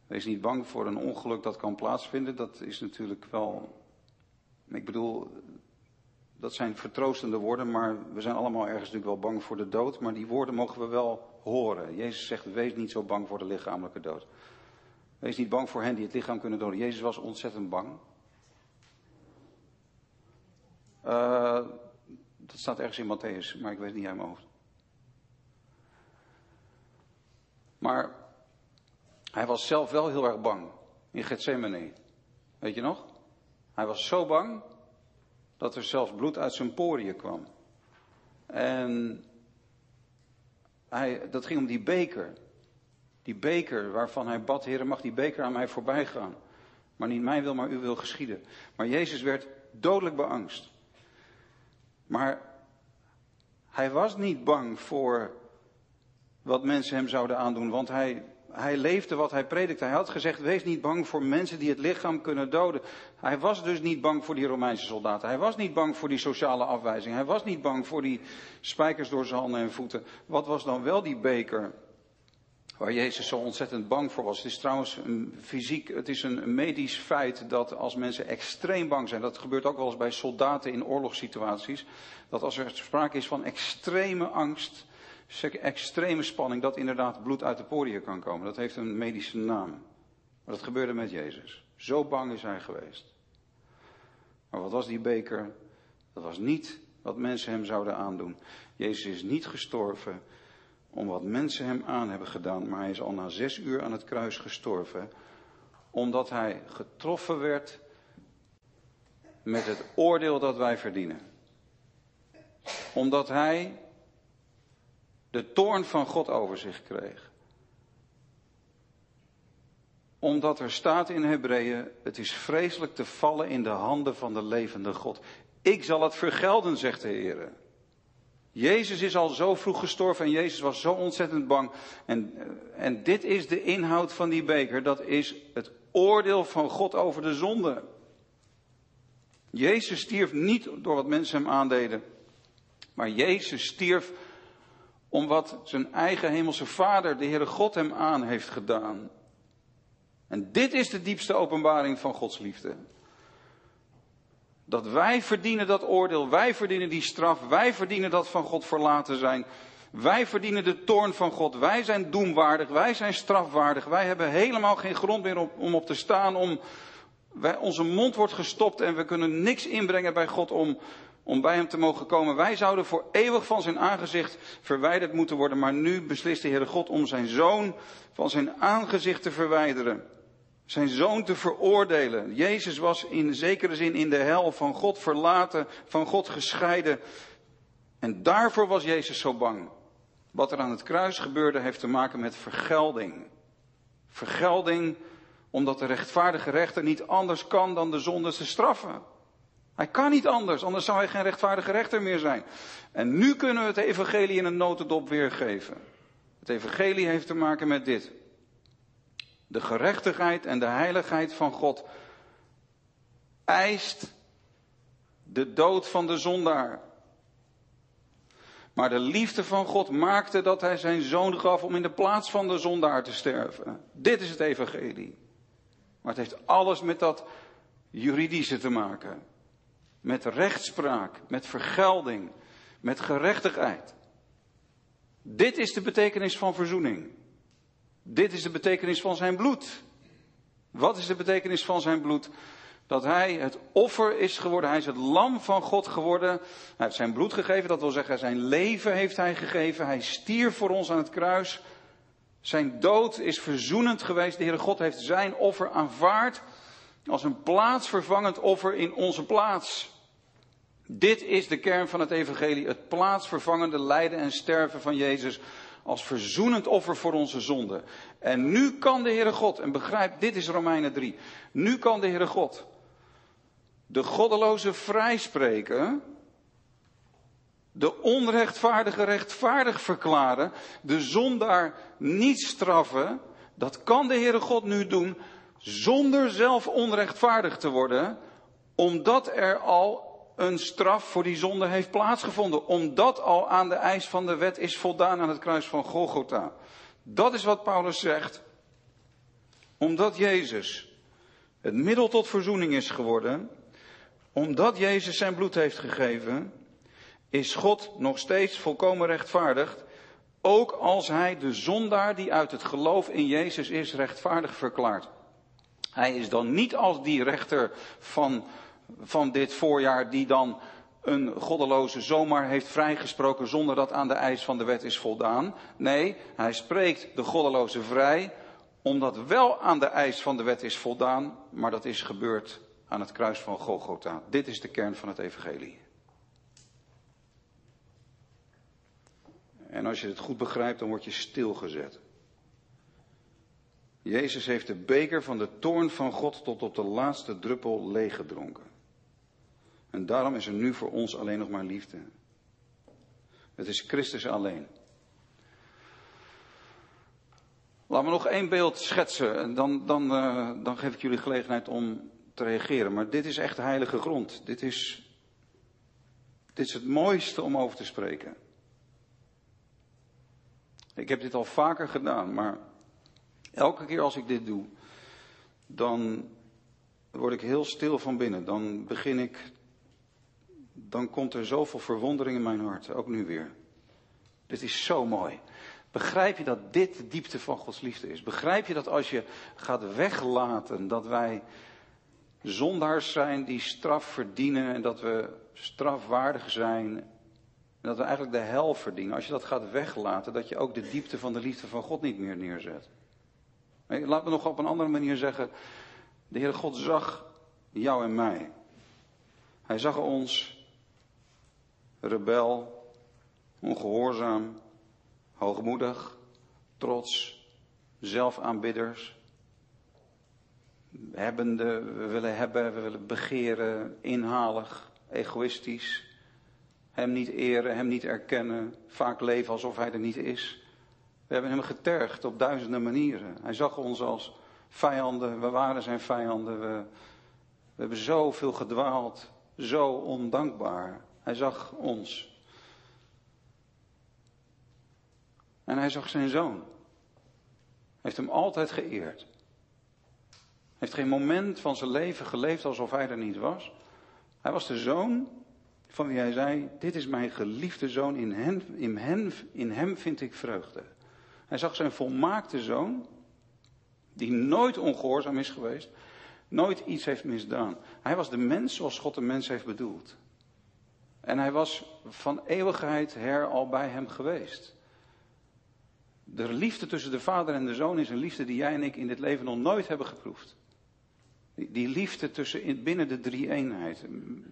Wees niet bang voor een ongeluk dat kan plaatsvinden. Dat is natuurlijk wel. Ik bedoel, dat zijn vertroostende woorden, maar we zijn allemaal ergens natuurlijk wel bang voor de dood. Maar die woorden mogen we wel horen. Jezus zegt: Wees niet zo bang voor de lichamelijke dood. Wees niet bang voor hen die het lichaam kunnen doden. Jezus was ontzettend bang. Uh, dat staat ergens in Matthäus, maar ik weet het niet uit mijn hoofd. Maar hij was zelf wel heel erg bang in Gethsemane. Weet je nog? Hij was zo bang dat er zelfs bloed uit zijn poriën kwam. En hij, dat ging om die beker. Die beker waarvan hij bad, Heer, mag die beker aan mij voorbij gaan. Maar niet mij wil, maar u wil geschieden. Maar Jezus werd dodelijk beangst. Maar hij was niet bang voor wat mensen hem zouden aandoen, want hij, hij leefde wat hij predikte. Hij had gezegd, wees niet bang voor mensen die het lichaam kunnen doden. Hij was dus niet bang voor die Romeinse soldaten. Hij was niet bang voor die sociale afwijzing. Hij was niet bang voor die spijkers door zijn handen en voeten. Wat was dan wel die beker waar Jezus zo ontzettend bang voor was. Het is trouwens een fysiek, het is een medisch feit dat als mensen extreem bang zijn, dat gebeurt ook wel eens bij soldaten in oorlogssituaties, dat als er sprake is van extreme angst, extreme spanning, dat inderdaad bloed uit de poriën kan komen. Dat heeft een medische naam. Maar dat gebeurde met Jezus. Zo bang is hij geweest. Maar wat was die beker? Dat was niet wat mensen hem zouden aandoen. Jezus is niet gestorven om wat mensen hem aan hebben gedaan, maar hij is al na zes uur aan het kruis gestorven, omdat hij getroffen werd met het oordeel dat wij verdienen. Omdat hij de toorn van God over zich kreeg. Omdat er staat in Hebreeën, het is vreselijk te vallen in de handen van de levende God. Ik zal het vergelden, zegt de Heer. Jezus is al zo vroeg gestorven en Jezus was zo ontzettend bang. En, eh, en dit is de inhoud van die beker. Dat is het oordeel van God over de zonde. Jezus stierf niet door wat mensen hem aandeden. Maar Jezus stierf om wat zijn eigen hemelse vader, de Heere God, hem aan heeft gedaan. En dit is de diepste openbaring van Gods liefde. Dat wij verdienen dat oordeel, wij verdienen die straf, wij verdienen dat van God verlaten zijn. Wij verdienen de toorn van God, wij zijn doemwaardig, wij zijn strafwaardig, wij hebben helemaal geen grond meer om, om op te staan, om, wij, onze mond wordt gestopt en we kunnen niks inbrengen bij God om, om bij hem te mogen komen. Wij zouden voor eeuwig van zijn aangezicht verwijderd moeten worden, maar nu beslist de Heere God om zijn zoon van zijn aangezicht te verwijderen zijn zoon te veroordelen. Jezus was in zekere zin in de hel van God verlaten, van God gescheiden. En daarvoor was Jezus zo bang. Wat er aan het kruis gebeurde heeft te maken met vergelding. Vergelding omdat de rechtvaardige rechter niet anders kan dan de zonde te straffen. Hij kan niet anders, anders zou hij geen rechtvaardige rechter meer zijn. En nu kunnen we het evangelie in een notendop weergeven. Het evangelie heeft te maken met dit. De gerechtigheid en de heiligheid van God eist de dood van de zondaar. Maar de liefde van God maakte dat hij zijn zoon gaf om in de plaats van de zondaar te sterven. Dit is het evangelie. Maar het heeft alles met dat juridische te maken. Met rechtspraak, met vergelding, met gerechtigheid. Dit is de betekenis van verzoening. Dit is de betekenis van zijn bloed. Wat is de betekenis van zijn bloed? Dat hij het offer is geworden. Hij is het lam van God geworden. Hij heeft zijn bloed gegeven. Dat wil zeggen, zijn leven heeft hij gegeven. Hij stierf voor ons aan het kruis. Zijn dood is verzoenend geweest. De Heere God heeft zijn offer aanvaard. Als een plaatsvervangend offer in onze plaats. Dit is de kern van het evangelie. Het plaatsvervangende lijden en sterven van Jezus als verzoenend offer voor onze zonde. En nu kan de Heere God, en begrijp, dit is Romeinen 3. Nu kan de Heere God de goddeloze vrijspreken, de onrechtvaardige rechtvaardig verklaren, de zondaar niet straffen. Dat kan de Heere God nu doen zonder zelf onrechtvaardig te worden, omdat er al een straf voor die zonde heeft plaatsgevonden. Omdat al aan de eis van de wet is voldaan aan het kruis van Golgotha. Dat is wat Paulus zegt. Omdat Jezus het middel tot verzoening is geworden, omdat Jezus zijn bloed heeft gegeven, is God nog steeds volkomen rechtvaardig, ook als hij de zondaar die uit het geloof in Jezus is rechtvaardig verklaart. Hij is dan niet als die rechter van van dit voorjaar die dan een goddeloze zomaar heeft vrijgesproken zonder dat aan de eis van de wet is voldaan. Nee, hij spreekt de goddeloze vrij omdat wel aan de eis van de wet is voldaan, maar dat is gebeurd aan het kruis van Golgotha. Dit is de kern van het evangelie. En als je het goed begrijpt, dan word je stilgezet. Jezus heeft de beker van de toorn van God tot op de laatste druppel leeggedronken. En daarom is er nu voor ons alleen nog maar liefde. Het is Christus alleen. Laat me nog één beeld schetsen. Dan, dan, uh, dan geef ik jullie gelegenheid om te reageren. Maar dit is echt heilige grond. Dit is, dit is het mooiste om over te spreken. Ik heb dit al vaker gedaan, maar elke keer als ik dit doe, dan word ik heel stil van binnen. Dan begin ik dan komt er zoveel verwondering in mijn hart, ook nu weer. Dit is zo mooi. Begrijp je dat dit de diepte van Gods liefde is? Begrijp je dat als je gaat weglaten dat wij zondaars zijn die straf verdienen en dat we strafwaardig zijn en dat we eigenlijk de hel verdienen. Als je dat gaat weglaten, dat je ook de diepte van de liefde van God niet meer neerzet. Laat me nog op een andere manier zeggen. De Heere God zag jou en mij. Hij zag ons rebel, ongehoorzaam, hoogmoedig, trots, zelfaanbidders. Hebbende, we willen hebben, we willen begeren, inhalig, egoïstisch. Hem niet eren, hem niet erkennen, vaak leven alsof hij er niet is. We hebben hem getergd op duizenden manieren. Hij zag ons als vijanden, we waren zijn vijanden. We, we hebben zoveel gedwaald, zo ondankbaar. Hij zag ons. En hij zag zijn zoon. Heeft hem altijd geëerd. Heeft geen moment van zijn leven geleefd alsof hij er niet was. Hij was de zoon van wie hij zei: Dit is mijn geliefde zoon, in hem, in, hem, in hem vind ik vreugde. Hij zag zijn volmaakte zoon, die nooit ongehoorzaam is geweest, nooit iets heeft misdaan. Hij was de mens zoals God de mens heeft bedoeld. En hij was van eeuwigheid her al bij hem geweest. De liefde tussen de vader en de zoon is een liefde die jij en ik in dit leven nog nooit hebben geproefd. Die, liefde tussen, binnen de drie eenheid,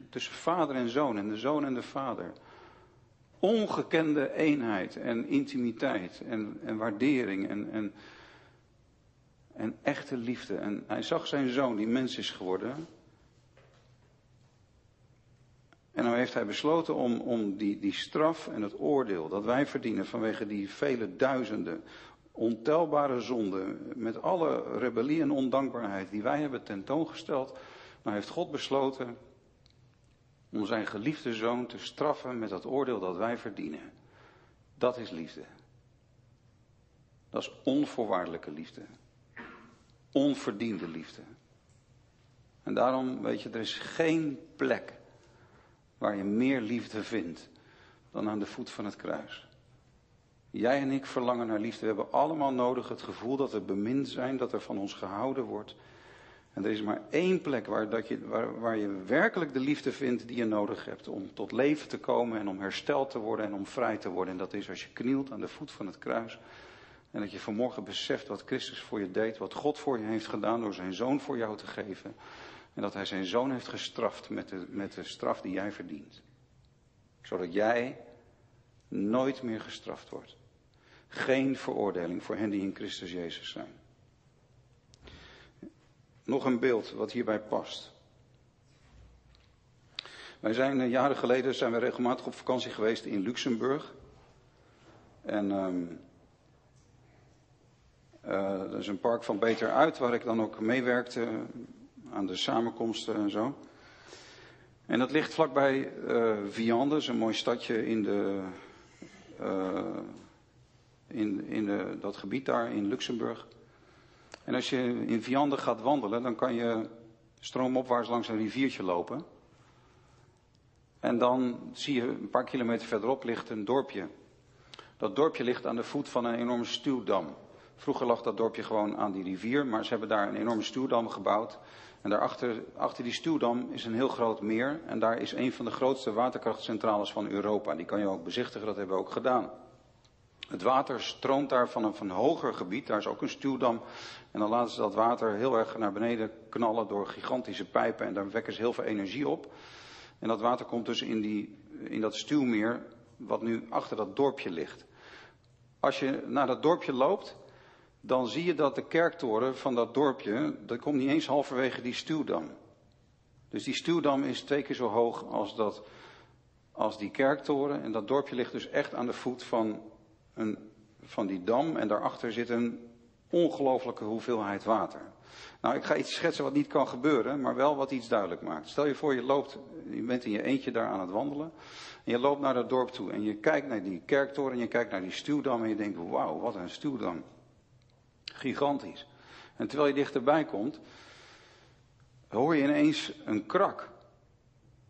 tussen vader en zoon en de zoon en de vader. Ongekende eenheid en intimiteit en, en waardering en, en, en echte liefde. En hij zag zijn zoon, die mens is geworden, En nou heeft hij besloten om, om die, die straf en het oordeel dat wij verdienen vanwege die vele duizenden ontelbare zonden, met alle rebellie en ondankbaarheid die wij hebben tentoongesteld, nou heeft God besloten om zijn geliefde zoon te straffen met dat oordeel dat wij verdienen. Dat is liefde. Dat is onvoorwaardelijke liefde. Onverdiende liefde. En daarom, weet je, er is geen plek waar je meer liefde vindt dan aan de voet van het kruis. Jij en ik verlangen naar liefde. We hebben allemaal nodig het gevoel dat we bemind zijn, dat er van ons gehouden wordt. En er is maar één plek waar, dat je, waar, waar je werkelijk de liefde vindt die je nodig hebt om tot leven te komen en om hersteld te worden en om vrij te worden. En dat is als je knielt aan de voet van het kruis. En dat je vanmorgen beseft wat Christus voor je deed, wat God voor je heeft gedaan door zijn zoon voor jou te geven. En dat hij zijn zoon heeft gestraft met de, met de straf die jij verdient. Zodat jij nooit meer gestraft wordt. Geen veroordeling voor hen die in Christus Jezus zijn. Nog een beeld wat hierbij past. Wij zijn eh, jaren geleden zijn we regelmatig op vakantie geweest in Luxemburg. En um, uh, dat is een park van Beter Uit, waar ik dan ook meewerkte aan de samenkomsten en zo. En dat ligt vlakbij uh, Viande, een mooi stadje in, de, uh, in, in de, dat gebied daar in Luxemburg. En als je in Viande gaat wandelen, dan kan je stroomopwaarts langs een riviertje lopen. En dan zie je een paar kilometer verderop ligt een dorpje. Dat dorpje ligt aan de voet van een enorme stuwdam. Vroeger lag dat dorpje gewoon aan die rivier, maar ze hebben daar een enorme stuwdam gebouwd. En daarachter, achter die stuwdam is een heel groot meer. En daar is een van de grootste waterkrachtcentrales van Europa. Die kan je ook bezichtigen, dat hebben we ook gedaan. Het water stroomt daar van een, van hoger gebied, daar is ook een stuwdam. En dan laten ze dat water heel erg naar beneden knallen door gigantische pijpen en daar wekken ze heel veel energie op. En dat water komt dus in, die, in dat stuwmeer, wat nu achter dat dorpje ligt. Als je naar dat dorpje loopt, dan zie je dat de kerktoren van dat dorpje, dat komt niet eens halverwege die stuwdam. Dus die stuwdam is twee keer zo hoog als, dat, als die kerktoren. En dat dorpje ligt dus echt aan de voet van, een, van die dam. En daarachter zit een ongelofelijke hoeveelheid water. Nou, ik ga iets schetsen wat niet kan gebeuren, maar wel wat iets duidelijk maakt. Stel je voor, je loopt, je bent in je eentje daar aan het wandelen. En je loopt naar dat dorp toe en je kijkt naar die kerktoren en je kijkt naar die stuwdam en je denkt, wauw, wat een stuwdam. Gigantisch. En terwijl je dichterbij komt, hoor je ineens een krak.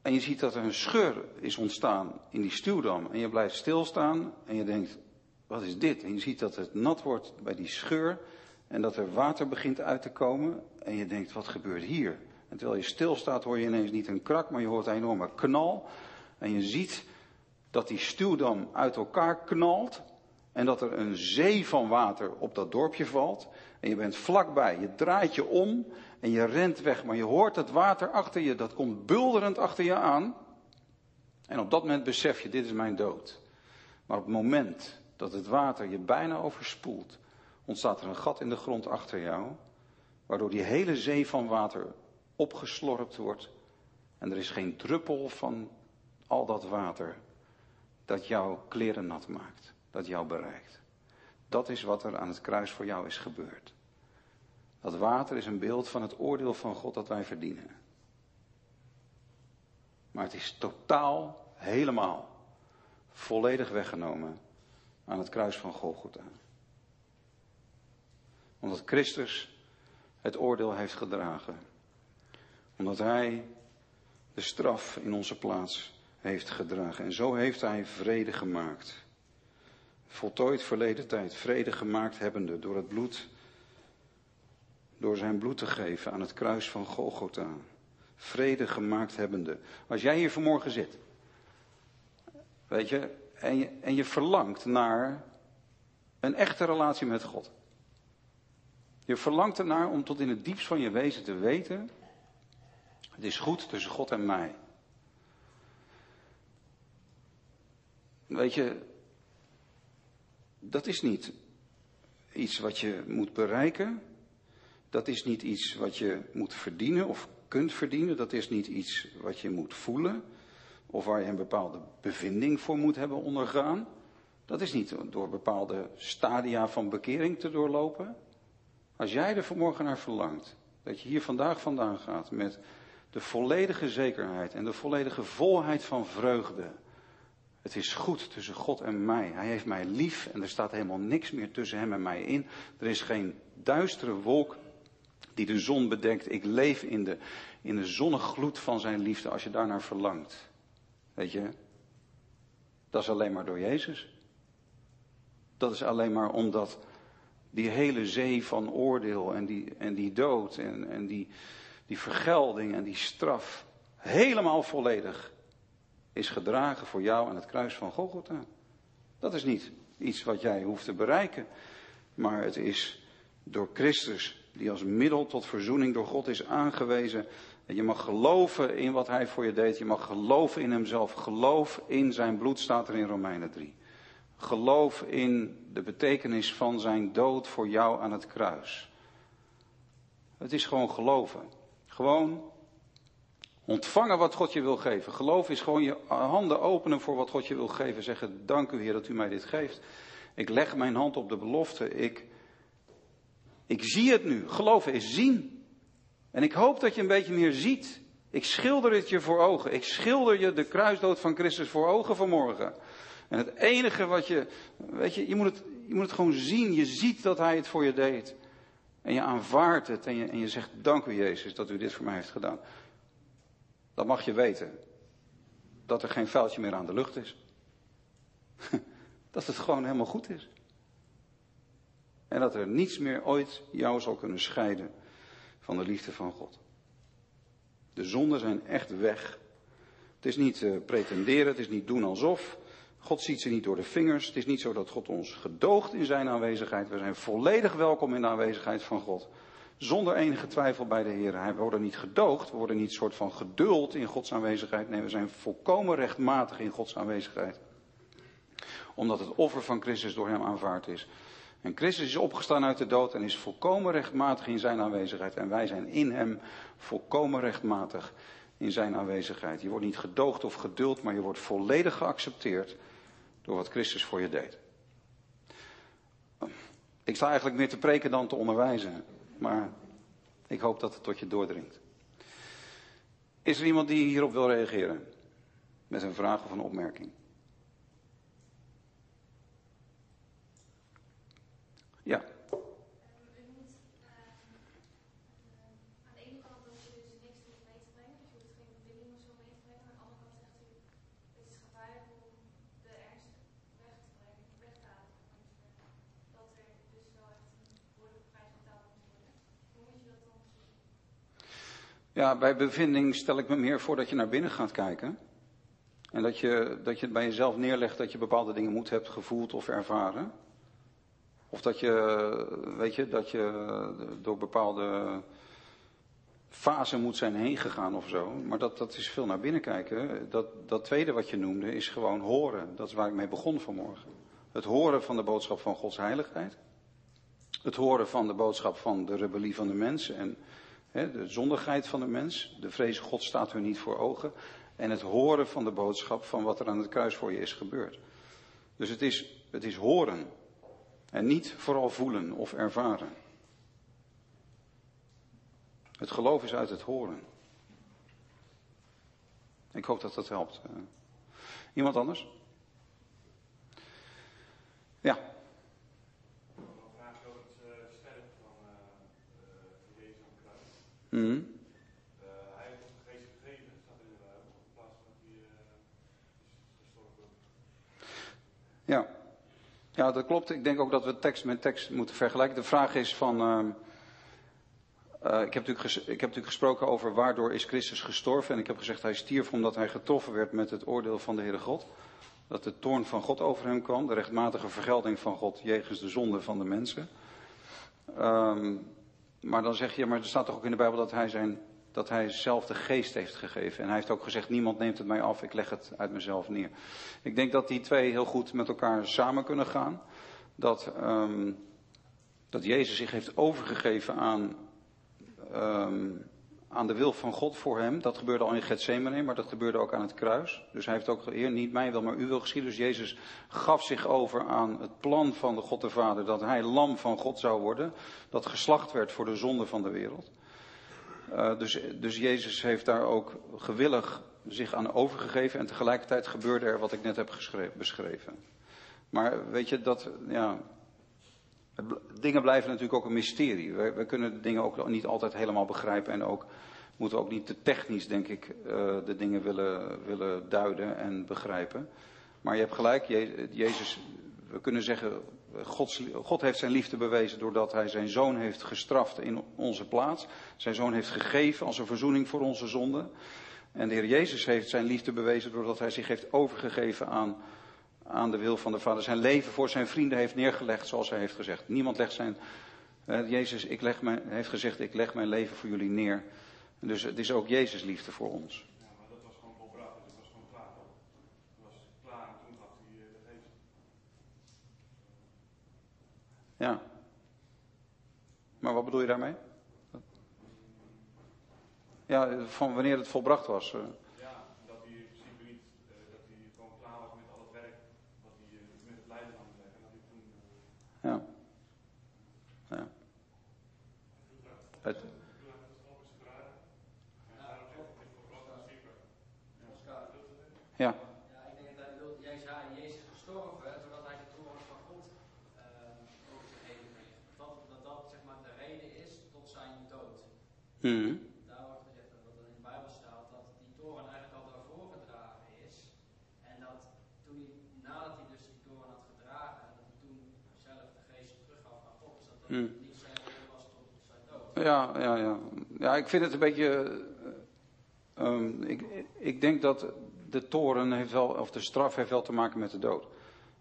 En je ziet dat er een scheur is ontstaan in die stuwdam. En je blijft stilstaan en je denkt, wat is dit? En je ziet dat het nat wordt bij die scheur en dat er water begint uit te komen. En je denkt, wat gebeurt hier? En terwijl je stilstaat hoor je ineens niet een krak, maar je hoort een enorme knal. En je ziet dat die stuwdam uit elkaar knalt. En dat er een zee van water op dat dorpje valt. En je bent vlakbij. Je draait je om en je rent weg. Maar je hoort het water achter je. Dat komt bulderend achter je aan. En op dat moment besef je, dit is mijn dood. Maar op het moment dat het water je bijna overspoelt, ontstaat er een gat in de grond achter jou. Waardoor die hele zee van water opgeslorpt wordt. En er is geen druppel van al dat water dat jouw kleren nat maakt dat jou bereikt. Dat is wat er aan het kruis voor jou is gebeurd. Dat water is een beeld van het oordeel van God dat wij verdienen. Maar het is totaal, helemaal, volledig weggenomen aan het kruis van Golgotha. Omdat Christus het oordeel heeft gedragen. Omdat Hij de straf in onze plaats heeft gedragen. En zo heeft Hij vrede gemaakt voltooid verleden tijd, vrede gemaakt hebbende door het bloed, door zijn bloed te geven aan het kruis van Golgotha. Vrede gemaakt hebbende. Als jij hier vanmorgen zit, weet je, en je, en je verlangt naar een echte relatie met God. Je verlangt ernaar om tot in het diepst van je wezen te weten, het is goed tussen God en mij. Weet je, dat is niet iets wat je moet bereiken. Dat is niet iets wat je moet verdienen of kunt verdienen. Dat is niet iets wat je moet voelen. Of waar je een bepaalde bevinding voor moet hebben ondergaan. Dat is niet door bepaalde stadia van bekering te doorlopen. Als jij er vanmorgen naar verlangt, dat je hier vandaag vandaan gaat met de volledige zekerheid en de volledige volheid van vreugde het is goed tussen God en mij. Hij heeft mij lief en er staat helemaal niks meer tussen hem en mij in. Er is geen duistere wolk die de zon bedekt. Ik leef in de, in de zonnegloed van zijn liefde als je daarnaar verlangt. Weet je, dat is alleen maar door Jezus. Dat is alleen maar omdat die hele zee van oordeel en die, en die dood en, en die, die vergelding en die straf helemaal volledig is gedragen voor jou aan het kruis van Golgotha. Dat is niet iets wat jij hoeft te bereiken, maar het is door Christus, die als middel tot verzoening door God is aangewezen. En je mag geloven in wat hij voor je deed. Je mag geloven in hemzelf. Geloof in zijn bloed, staat er in Romeinen 3. Geloof in de betekenis van zijn dood voor jou aan het kruis. Het is gewoon geloven. Gewoon ontvangen wat God je wil geven. Geloof is gewoon je handen openen voor wat God je wil geven. Zeggen, dank u Heer dat u mij dit geeft. Ik leg mijn hand op de belofte. Ik, ik zie het nu. Geloven is zien. En ik hoop dat je een beetje meer ziet. Ik schilder het je voor ogen. Ik schilder je de kruisdood van Christus voor ogen vanmorgen. En het enige wat je, weet je, je moet het, je moet het gewoon zien. Je ziet dat Hij het voor je deed. En je aanvaardt het en je, en je zegt, dank u Jezus dat u dit voor mij heeft gedaan. Dan mag je weten dat er geen vuiltje meer aan de lucht is. Dat het gewoon helemaal goed is. En dat er niets meer ooit jou zal kunnen scheiden van de liefde van God. De zonden zijn echt weg. Het is niet uh, pretenderen, het is niet doen alsof. God ziet ze niet door de vingers. Het is niet zo dat God ons gedoogt in zijn aanwezigheid. We zijn volledig welkom in de aanwezigheid van God. Zonder enige twijfel bij de Heer. We worden niet gedoogd, we worden niet soort van geduld in Gods aanwezigheid. Nee, we zijn volkomen rechtmatig in Gods aanwezigheid. Omdat het offer van Christus door hem aanvaard is. En Christus is opgestaan uit de dood en is volkomen rechtmatig in zijn aanwezigheid. En wij zijn in hem volkomen rechtmatig in zijn aanwezigheid. Je wordt niet gedoogd of geduld, maar je wordt volledig geaccepteerd door wat Christus voor je deed. Ik sta eigenlijk meer te preken dan te onderwijzen, maar ik hoop dat het tot je doordringt. Is er iemand die hierop wil reageren? Met een vraag of een opmerking? Ja. U moet uh, aan de ene kant dat je dus niks hoeft mee te brengen, dus je hoeft geen verbinding of zo mee te brengen. Aan de andere kant zegt u, het is gevaarlijk om de ernst weg te brengen, weg te halen. Dat er dus wel echt een behoorlijke prijs betaald moet worden. Hoe moet je dat dan zien? Ja, bij bevinding stel ik me meer voor dat je naar binnen gaat kijken. En dat je, dat je het bij jezelf neerlegt dat je bepaalde dingen moet hebt gevoeld of ervaren. Of dat je, weet je, dat je door bepaalde fasen moet zijn heen gegaan of zo. Maar dat, dat is veel naar binnen kijken. Dat, dat tweede wat je noemde is gewoon horen. Dat is waar ik mee begon vanmorgen. Het horen van de boodschap van Gods heiligheid. Het horen van de boodschap van de rebellie van de mens en de zondigheid van de mens. De vreze God staat hun niet voor ogen. En het horen van de boodschap van wat er aan het kruis voor je is gebeurd. Dus het is, het is horen. En niet vooral voelen of ervaren. Het geloof is uit het horen. Ik hoop dat dat helpt. Eh, iemand anders? Ja. Nog een vraag over het uh, sterven van, uh, uh, Jezus aan het kruis. Mhm. Uh, hij heeft ons de geest gegeven, staat in de Bijbel, in plaats van dat hij uh, is gestorven. Ja. Ja, dat klopt. Ik denk ook dat we tekst met tekst moeten vergelijken. De vraag is van. Uh, uh, ik, heb natuurlijk ges- ik heb natuurlijk gesproken over waardoor is Christus gestorven. En ik heb gezegd hij stierf omdat hij getroffen werd met het oordeel van de Heere God. Dat de toorn van God over hem kwam. De rechtmatige vergelding van God jegens de zonde van de mensen. Um, maar dan zeg je, maar er staat toch ook in de Bijbel dat hij, zijn, dat hij zelf de geest heeft gegeven. En hij heeft ook gezegd, niemand neemt het mij af, ik leg het uit mezelf neer. Ik denk dat die twee heel goed met elkaar samen kunnen gaan. Dat, um, dat Jezus zich heeft overgegeven aan, um, aan de wil van God voor hem. Dat gebeurde al in Gethsemane, maar dat gebeurde ook aan het kruis. Dus hij heeft ook, Heer, niet mij wil, maar u wil geschieden. Dus Jezus gaf zich over aan het plan van de God de Vader. Dat hij lam van God zou worden. Dat geslacht werd voor de zonde van de wereld. Uh, dus, dus Jezus heeft daar ook gewillig zich aan overgegeven. En tegelijkertijd gebeurde er wat ik net heb beschreven. Maar weet je, dat, ja, dingen blijven natuurlijk ook een mysterie. We, we, kunnen dingen ook niet altijd helemaal begrijpen en ook moeten we ook niet te technisch, denk ik, uh, de dingen willen, willen duiden en begrijpen. Maar je hebt gelijk, Je, Jezus, we kunnen zeggen, God heeft zijn liefde bewezen doordat hij zijn zoon heeft gestraft in onze plaats. Zijn zoon heeft gegeven als een verzoening voor onze zonden. En de Heer Jezus heeft zijn liefde bewezen doordat hij zich heeft overgegeven aan, aan de wil van de Vader. Zijn leven voor zijn vrienden heeft neergelegd zoals hij heeft gezegd. Niemand legt zijn, eh, Jezus ik leg mijn, heeft gezegd ik leg mijn leven voor jullie neer. Dus het is ook Jezus liefde voor ons. Ja, maar dat was gewoon volbracht, dus het was gewoon klaar? Het was klaar en toen gaf hij eh, de geest. Ja. Maar wat bedoel je daarmee? Ja, van wanneer het volbracht was. eh. Ja, dat hij in principe niet, eh, dat hij gewoon klaar was met al het werk wat hij eh, met het lijden aan het leggen. En dat hij toen, eh, Ja. Ja. Het, ja. Ja, ik denk dat hij bedoelt, jij zei, Jezus is gestorven, zodat hij de toren van God uh, overgegeven heeft. Dat, dat dat zeg maar de reden is tot zijn dood. Mhm. Daar wordt gezegd dat wat er in de Bijbel staat, dat die toren eigenlijk al daarvoor gedragen is. En dat toen hij, nadat hij dus die toren had gedragen, dat hij toen zelf de geest teruggaf aan God. Dus dat dat Hmm. niet zijn was tot zijn dood. Ja, ja, ja. Ja, ik vind het een beetje. eh, ehm, ik, ik denk dat de toren heeft wel, of de straf heeft wel te maken met de dood.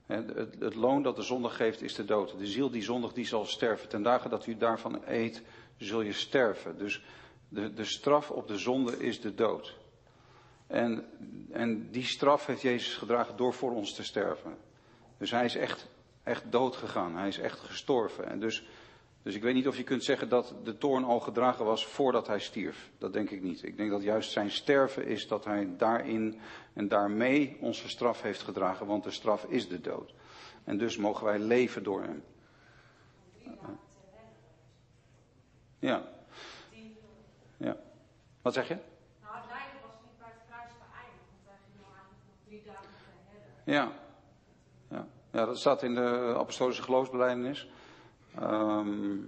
Het, het loon dat de zondag geeft is de dood. De ziel die zondig die zal sterven. Ten dagen dat u daarvan eet, zul je sterven. Dus de, de straf op de zonde is de dood. En, en die straf heeft Jezus gedragen door voor ons te sterven. Dus hij is echt, echt dood gegaan. Hij is echt gestorven. En dus dus ik weet niet of je kunt zeggen dat de toorn al gedragen was voordat hij stierf. Dat denk ik niet. Ik denk dat juist zijn sterven is dat hij daarin en daarmee onze straf heeft gedragen, want de straf is de dood. En dus mogen wij leven door hem. Ja. Ja. Wat zeg je? Nou, het lijden was niet bij het kruis geëindigd, want hij ging nou eigenlijk nog drie dagen te. Ja. Ja, ja dat staat in de apostolische geloofsbelijdenis. Ehm,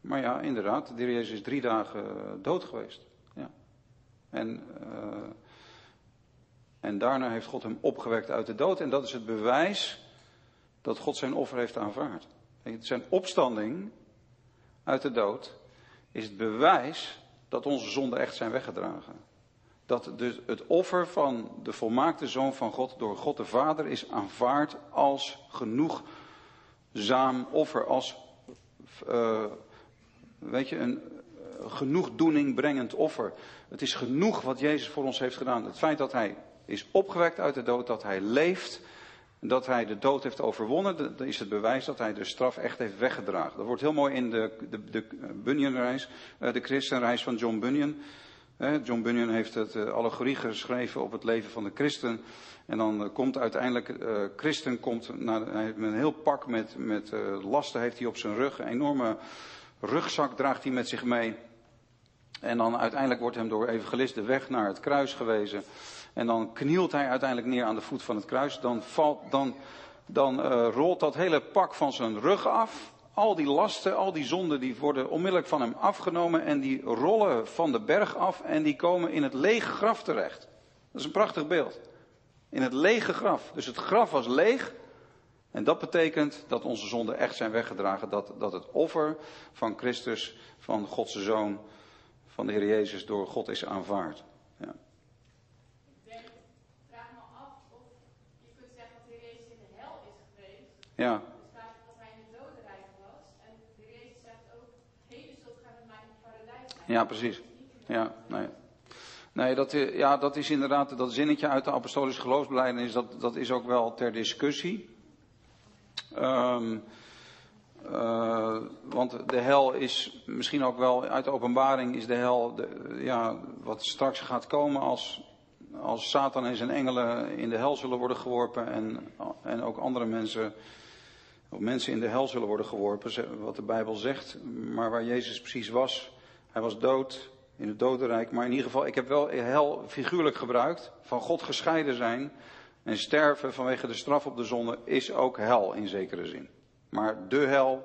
maar ja, inderdaad, de Heer Jezus is drie dagen dood geweest. Ja. En, eh, en daarna heeft God hem opgewekt uit de dood. En dat is het bewijs dat God zijn offer heeft aanvaard. Zijn opstanding uit de dood is het bewijs dat onze zonden echt zijn weggedragen. Dat dus het offer van de volmaakte Zoon van God door God de Vader is aanvaard als genoegzaam offer, als uh, weet je, een uh, genoegdoening brengend offer. Het is genoeg wat Jezus voor ons heeft gedaan. Het feit dat Hij is opgewekt uit de dood, dat Hij leeft, dat Hij de dood heeft overwonnen, dat is het bewijs dat Hij de straf echt heeft weggedragen. Dat wordt heel mooi in de, de, de Bunyanreis, uh, de christenreis van John Bunyan. John Bunyan heeft het uh, allegorie geschreven op het leven van de christen. En dan uh, komt uiteindelijk, uh, christen komt naar, hij heeft een heel pak met, met lasten heeft hij op zijn rug. Een enorme rugzak draagt hij met zich mee. En dan uiteindelijk wordt hem door evangelist de weg naar het kruis gewezen. En dan knielt hij uiteindelijk neer aan de voet van het kruis. Dan, valt, dan, dan rolt dat hele pak van zijn rug af. Al die lasten, al die zonden, die worden onmiddellijk van hem afgenomen en die rollen van de berg af en die komen in het lege graf terecht. Dat is een prachtig beeld. In het lege graf. Dus het graf was leeg. En dat betekent dat onze zonden echt zijn weggedragen. Dat, dat het offer van Christus, van Gods Zoon, van de Heer Jezus door God is aanvaard. Ja. Ik denk, vraag me af of je kunt zeggen dat de Heer Jezus in de hel is geweest. Ja. Er staat dat hij in het dodenrijk was. En de Jezus zegt ook, heden zult gij met mij in het paradijs zijn. Ja, precies. Ja, nee. Nee, dat, i- ja, dat is inderdaad, dat zinnetje uit de apostolische geloofsbelijdenis, dat, dat is ook wel ter discussie. Ehm, eh, want de hel is misschien ook wel, uit de openbaring is de hel, de, ja, wat straks gaat komen als, als Satan en zijn engelen in de hel zullen worden geworpen en, en ook andere mensen, mensen in de hel zullen worden geworpen, wat de Bijbel zegt, maar waar Jezus precies was. Hij was dood in het dodenrijk, maar in ieder geval, ik heb wel hel figuurlijk gebruikt, van God gescheiden zijn en sterven vanwege de straf op de zonde is ook hel in zekere zin. Maar de hel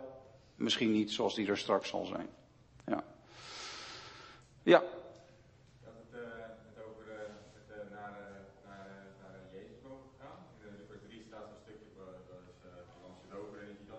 misschien niet zoals die er straks zal zijn. Ja. Ja, Dat het, eh, het over eh, het, eh, naar, eh, naar, eh, naar eh, Jezus mogen gaan. In de vers 3 staat een stukje waar, waar is, eh,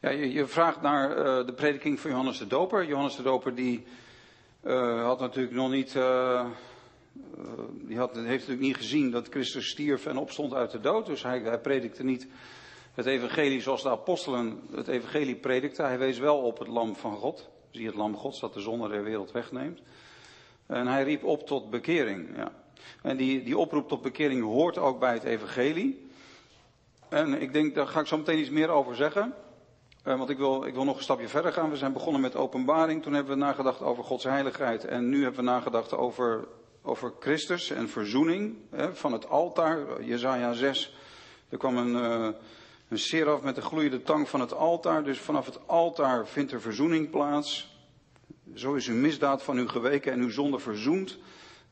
Ja, je, je vraagt naar eh, de prediking van Johannes de Doper. Johannes de Doper die eh, had natuurlijk nog niet, eh, die had, heeft natuurlijk niet gezien dat Christus stierf en opstond uit de dood. Dus hij, hij predikte niet het evangelie zoals de apostelen het evangelie predikten. Hij wees wel op het lam van God. Zie het lam Gods dat de zonde der wereld wegneemt. En hij riep op tot bekering. Ja. En die, die oproep tot bekering hoort ook bij het evangelie. En ik denk, daar ga ik zo meteen iets meer over zeggen. Uh, want ik wil, ik wil nog een stapje verder gaan. We zijn begonnen met openbaring. Toen hebben we nagedacht over Gods heiligheid. En nu hebben we nagedacht over, over Christus en verzoening. Hè, van het altaar, Jezaja 6. Er kwam een, uh, een seraf met een gloeiende tang van het altaar. Dus vanaf het altaar vindt er verzoening plaats. Zo is uw misdaad van u geweken en uw zonde verzoend.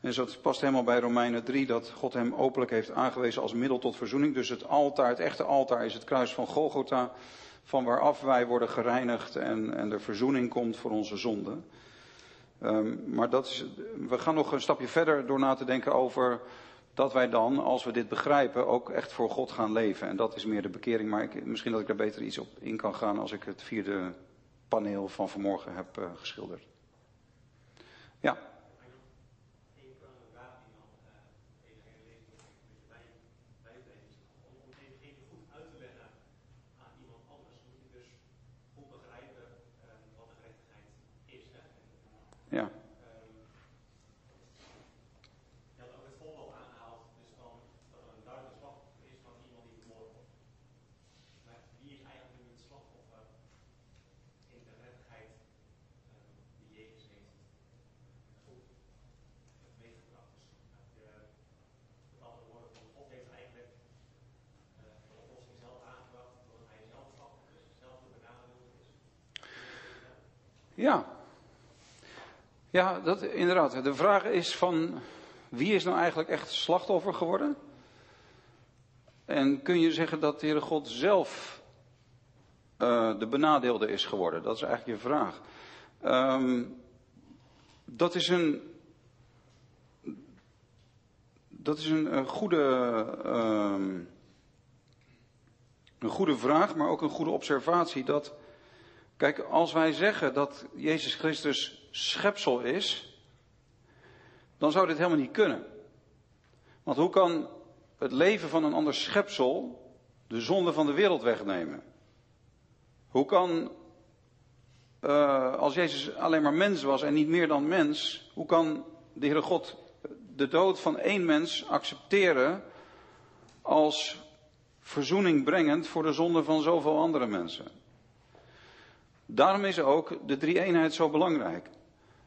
En dat past helemaal bij Romeinen 3, dat God hem openlijk heeft aangewezen als middel tot verzoening. Dus het altaar, het echte altaar is het kruis van Golgotha, van waaraf wij worden gereinigd en, en de verzoening komt voor onze zonden. Um, maar dat is, we gaan nog een stapje verder door na te denken over dat wij dan, als we dit begrijpen, ook echt voor God gaan leven. En dat is meer de bekering, maar misschien dat ik daar beter iets op in kan gaan als ik het vierde paneel van vanmorgen heb uh, geschilderd. Ja. Je had ook het voorbeeld aangehaald, dus van dat er een duidelijk slachtoffer is van iemand die vermoord wordt. Maar wie is eigenlijk nu het slachtoffer in de rettigheid um, die Jezus heeft goed meegebracht? Dus je met andere woorden, van God heeft eigenlijk uh, de oplossing zelf aangebracht, doordat hij zelf slachtoffer is, zelf de benadeelde is. Ja. Ja, dat, inderdaad. De vraag is van wie is nou eigenlijk echt slachtoffer geworden? En kun je zeggen dat de Heere God zelf uh, de benadeelde is geworden? Dat is eigenlijk je vraag. Um, dat is een. Dat is een, goede. Um, een goede vraag, maar ook een goede observatie. Dat. Kijk, als wij zeggen dat Jezus Christus schepsel is, dan zou dit helemaal niet kunnen. Want hoe kan het leven van een ander schepsel de zonde van de wereld wegnemen? Hoe kan, uh, als Jezus alleen maar mens was en niet meer dan mens, hoe kan de Heere God de dood van één mens accepteren als verzoening brengend voor de zonde van zoveel andere mensen? Daarom is ook de drie-eenheid zo belangrijk.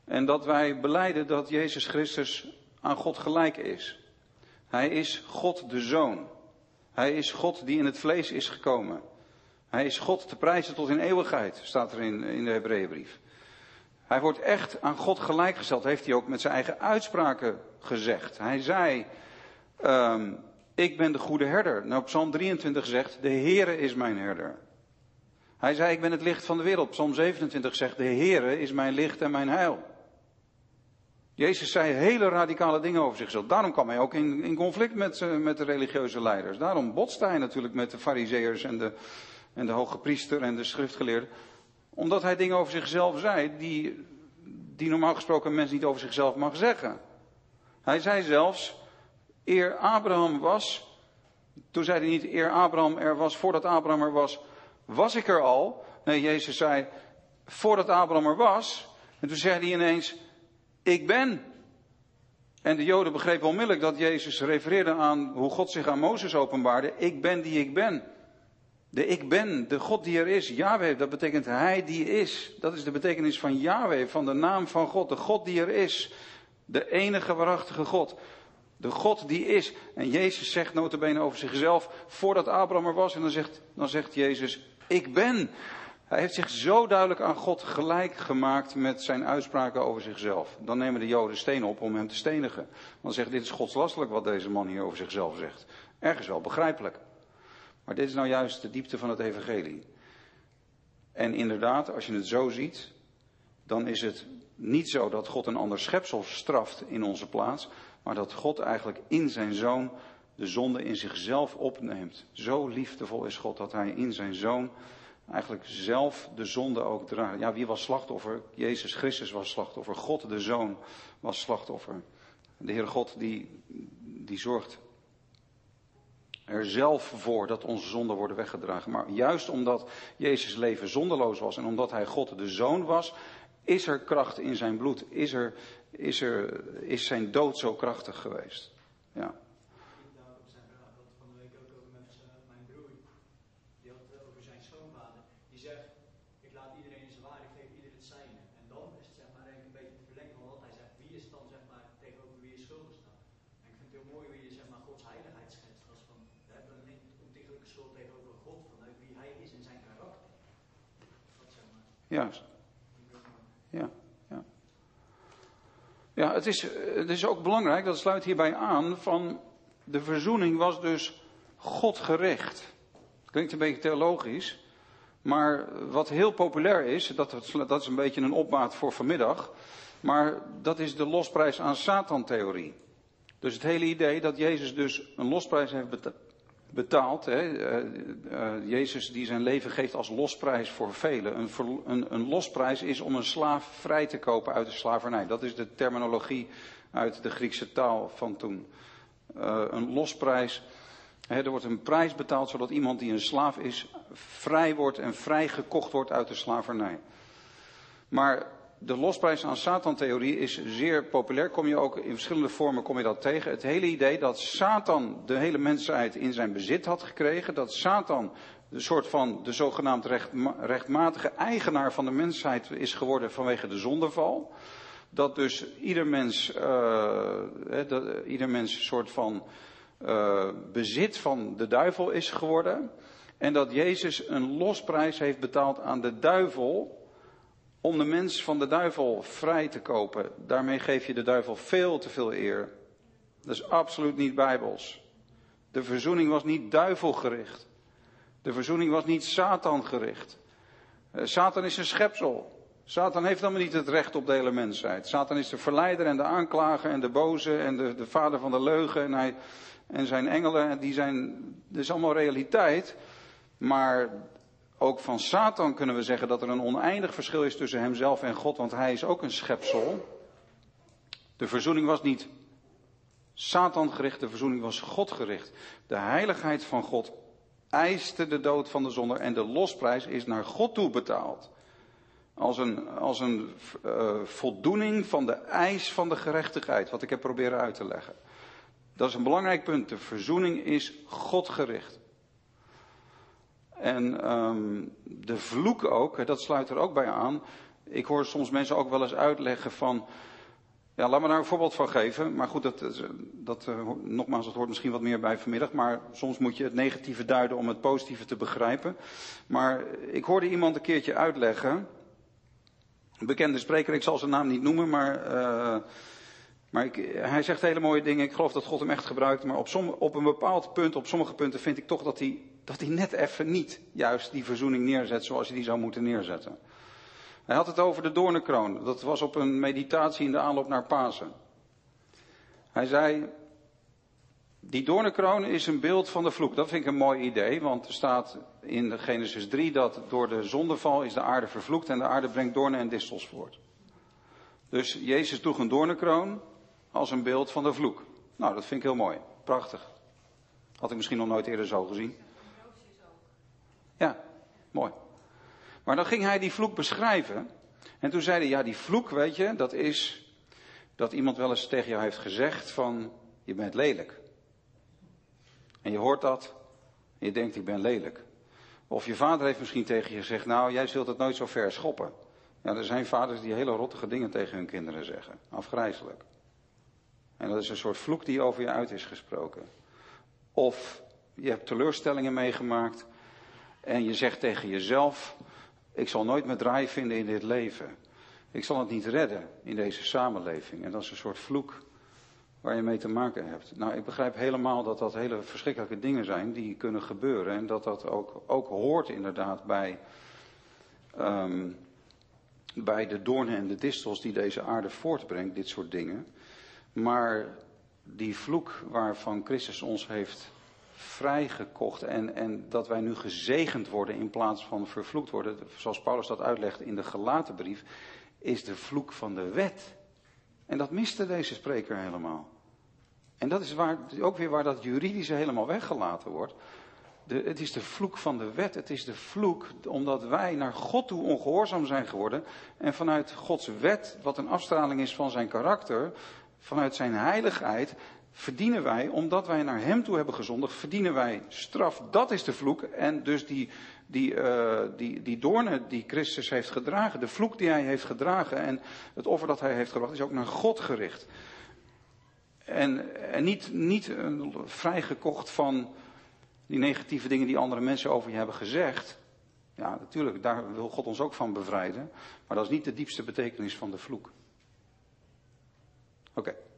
En dat wij beleiden dat Jezus Christus aan God gelijk is. Hij is God de Zoon. Hij is God die in het vlees is gekomen. Hij is God te prijzen tot in eeuwigheid, staat er in, in de Hebreeënbrief. Hij wordt echt aan God gelijkgesteld, heeft hij ook met zijn eigen uitspraken gezegd. Hij zei, um, ik ben de goede herder. Nou, Psalm 23 zegt, de Heere is mijn herder. Hij zei, ik ben het licht van de wereld. Psalm 27 zegt, de Heere is mijn licht en mijn heil. Jezus zei hele radicale dingen over zichzelf. Daarom kwam hij ook in, in conflict met, uh, met de religieuze leiders. Daarom botste hij natuurlijk met de fariseërs en de, en de hoge priester en de schriftgeleerden. Omdat hij dingen over zichzelf zei die, die normaal gesproken een mens niet over zichzelf mag zeggen. Hij zei zelfs, eer Abraham was, toen zei hij niet eer Abraham er was, voordat Abraham er was, was ik er al. Nee, Jezus zei, voordat Abraham er was. En toen zei hij ineens, ik ben. En de Joden begrepen onmiddellijk dat Jezus refereerde aan hoe God zich aan Mozes openbaarde. Ik ben die ik ben. De ik ben, de God die er is, Yahweh, dat betekent Hij die is. Dat is de betekenis van Yahweh, van de naam van God, de God die er is. De enige waarachtige God. De God die is. En Jezus zegt notabene over zichzelf, voordat Abraham er was, en dan zegt, dan zegt Jezus, ik ben. Hij heeft zich zo duidelijk aan God gelijk gemaakt met zijn uitspraken over zichzelf. Dan nemen de Joden steen op om hem te stenigen. Want zeggen, dit is godslastelijk wat deze man hier over zichzelf zegt. Ergens wel begrijpelijk. Maar dit is nou juist de diepte van het evangelie. En inderdaad, als je het zo ziet, dan is het niet zo dat God een ander schepsel straft in onze plaats, maar dat God eigenlijk in zijn zoon de zonde in zichzelf opneemt. Zo liefdevol is God dat hij in zijn zoon eigenlijk zelf de zonde ook dragen. Ja, wie was slachtoffer? Jezus Christus was slachtoffer. God de Zoon was slachtoffer. De Heere God die, die zorgt er zelf voor dat onze zonden worden weggedragen. Maar juist omdat Jezus leven zondeloos was en omdat hij God de Zoon was, is er kracht in zijn bloed. Is, er, is, er, is zijn dood zo krachtig geweest. Ja. Daarop zijn vraag had van de week ook over met eh, mijn broer. Die had het over zijn schoonvader. Die zegt, ik laat iedereen in zijn waar, ik geef ieder het zijne. En dan is het zeg maar eigenlijk een beetje te verlengen van wat hij zegt. Wie is dan zeg maar tegenover wie is schuldig staat. En ik vind het heel mooi hoe je zeg maar Gods heiligheid schetst. Als van, we hebben een ontiegelijke schuld tegenover God, vanuit wie hij is in zijn karakter. Dat zeg maar. Juist. Ja, ja. Ja, het is, het is ook belangrijk, dat sluit hierbij aan, van de verzoening was dus Godgericht. Klinkt een beetje theologisch, maar wat heel populair is, dat, dat is een beetje een opmaat voor vanmiddag, maar dat is de losprijs aan Satan-theorie. Dus het hele idee dat Jezus dus een losprijs heeft betaald betaald. Hè. Uh, uh, Jezus die zijn leven geeft als losprijs voor velen. Een, een, een, losprijs is om een slaaf vrij te kopen uit de slavernij. Dat is de terminologie uit de Griekse taal van toen. Uh, een losprijs. Hè, er wordt een prijs betaald zodat iemand die een slaaf is vrij wordt en vrij gekocht wordt uit de slavernij. Maar de losprijs aan Satan-theorie is zeer populair. Kom je ook in verschillende vormen kom je dat tegen. Het hele idee dat Satan de hele mensheid in zijn bezit had gekregen. Dat Satan de soort van de zogenaamd rechtmatige eigenaar van de mensheid is geworden vanwege de zondeval. Dat dus ieder mens, uh, dat ieder mens een soort van uh, bezit van de duivel is geworden. En dat Jezus een losprijs heeft betaald aan de duivel om de mens van de duivel vrij te kopen. Daarmee geef je de duivel veel te veel eer. Dat is absoluut niet bijbels. De verzoening was niet duivelgericht. De verzoening was niet Satan gericht. Eh, Satan is een schepsel. Satan heeft helemaal niet het recht op de hele mensheid. Satan is de verleider en de aanklager en de boze en de, de vader van de leugen. En, hij, en zijn engelen, die zijn, dat is allemaal realiteit. Maar ook van Satan kunnen we zeggen dat er een oneindig verschil is tussen hemzelf en God, want hij is ook een schepsel. De verzoening was niet Satan gericht, de verzoening was God gericht. De heiligheid van God eiste de dood van de zonde en de losprijs is naar God toe betaald. Als een, als een uh, voldoening van de eis van de gerechtigheid, wat ik heb proberen uit te leggen. Dat is een belangrijk punt. De verzoening is God gericht. En um, de vloek ook, dat sluit er ook bij aan. Ik hoor soms mensen ook wel eens uitleggen van. Ja, laat me daar een voorbeeld van geven. Maar goed, dat, dat, uh, nogmaals, dat hoort misschien wat meer bij vanmiddag. Maar soms moet je het negatieve duiden om het positieve te begrijpen. Maar ik hoorde iemand een keertje uitleggen. Een bekende spreker, ik zal zijn naam niet noemen, maar. Uh, maar hij zegt hele mooie dingen. Ik geloof dat God hem echt gebruikt. Maar op, op een bepaald punt, op sommige punten, vind ik toch dat hij dat hij net even niet juist die verzoening neerzet zoals hij die zou moeten neerzetten. Hij had het over de doornenkroon. Dat was op een meditatie in de aanloop naar Pasen. Hij zei, die doornenkroon is een beeld van de vloek. Dat vind ik een mooi idee, want er staat in Genesis 3 dat door de zondeval is de aarde vervloekt en de aarde brengt doornen en distels voort. Dus Jezus droeg een doornenkroon als een beeld van de vloek. Nou, dat vind ik heel mooi. Prachtig. Had ik misschien nog nooit eerder zo gezien. Ja, mooi. Maar dan ging hij die vloek beschrijven. En toen zei hij, ja, die vloek, weet je, dat is dat iemand wel eens tegen jou heeft gezegd van, je bent lelijk. En je hoort dat en je denkt, ik ben lelijk. Of je vader heeft misschien tegen je gezegd, nou, jij zult het nooit zo ver schoppen. Ja, er zijn vaders die hele rottige dingen tegen hun kinderen zeggen. Afgrijzelijk. En dat is een soort vloek die over je uit is gesproken. Of je hebt teleurstellingen meegemaakt en je zegt tegen jezelf, ik zal nooit mijn draai vinden in dit leven. Ik zal het niet redden in deze samenleving. En dat is een soort vloek waar je mee te maken hebt. Nou, ik begrijp helemaal dat dat hele verschrikkelijke dingen zijn die kunnen gebeuren. En dat dat ook, ook hoort inderdaad bij, um, bij de doornen en de distels die deze aarde voortbrengt, dit soort dingen. Maar die vloek waarvan Christus ons heeft vrijgekocht en, en dat wij nu gezegend worden in plaats van vervloekt worden, zoals Paulus dat uitlegt in de gelaten brief, is de vloek van de wet. En dat miste deze spreker helemaal. En dat is waar, ook weer waar dat juridische helemaal weggelaten wordt. De, het is de vloek van de wet. Het is de vloek omdat wij naar God toe ongehoorzaam zijn geworden. En vanuit Gods wet, wat een afstraling is van zijn karakter, vanuit zijn heiligheid, verdienen wij, omdat wij naar Hem toe hebben gezondigd, verdienen wij straf. Dat is de vloek. En dus die, die, uh, die, die doornen die Christus heeft gedragen, de vloek die Hij heeft gedragen en het offer dat Hij heeft gebracht, is ook naar God gericht. En, en niet, niet vrijgekocht van die negatieve dingen die andere mensen over je hebben gezegd. Ja, natuurlijk, daar wil God ons ook van bevrijden. Maar dat is niet de diepste betekenis van de vloek. Oké. Okay.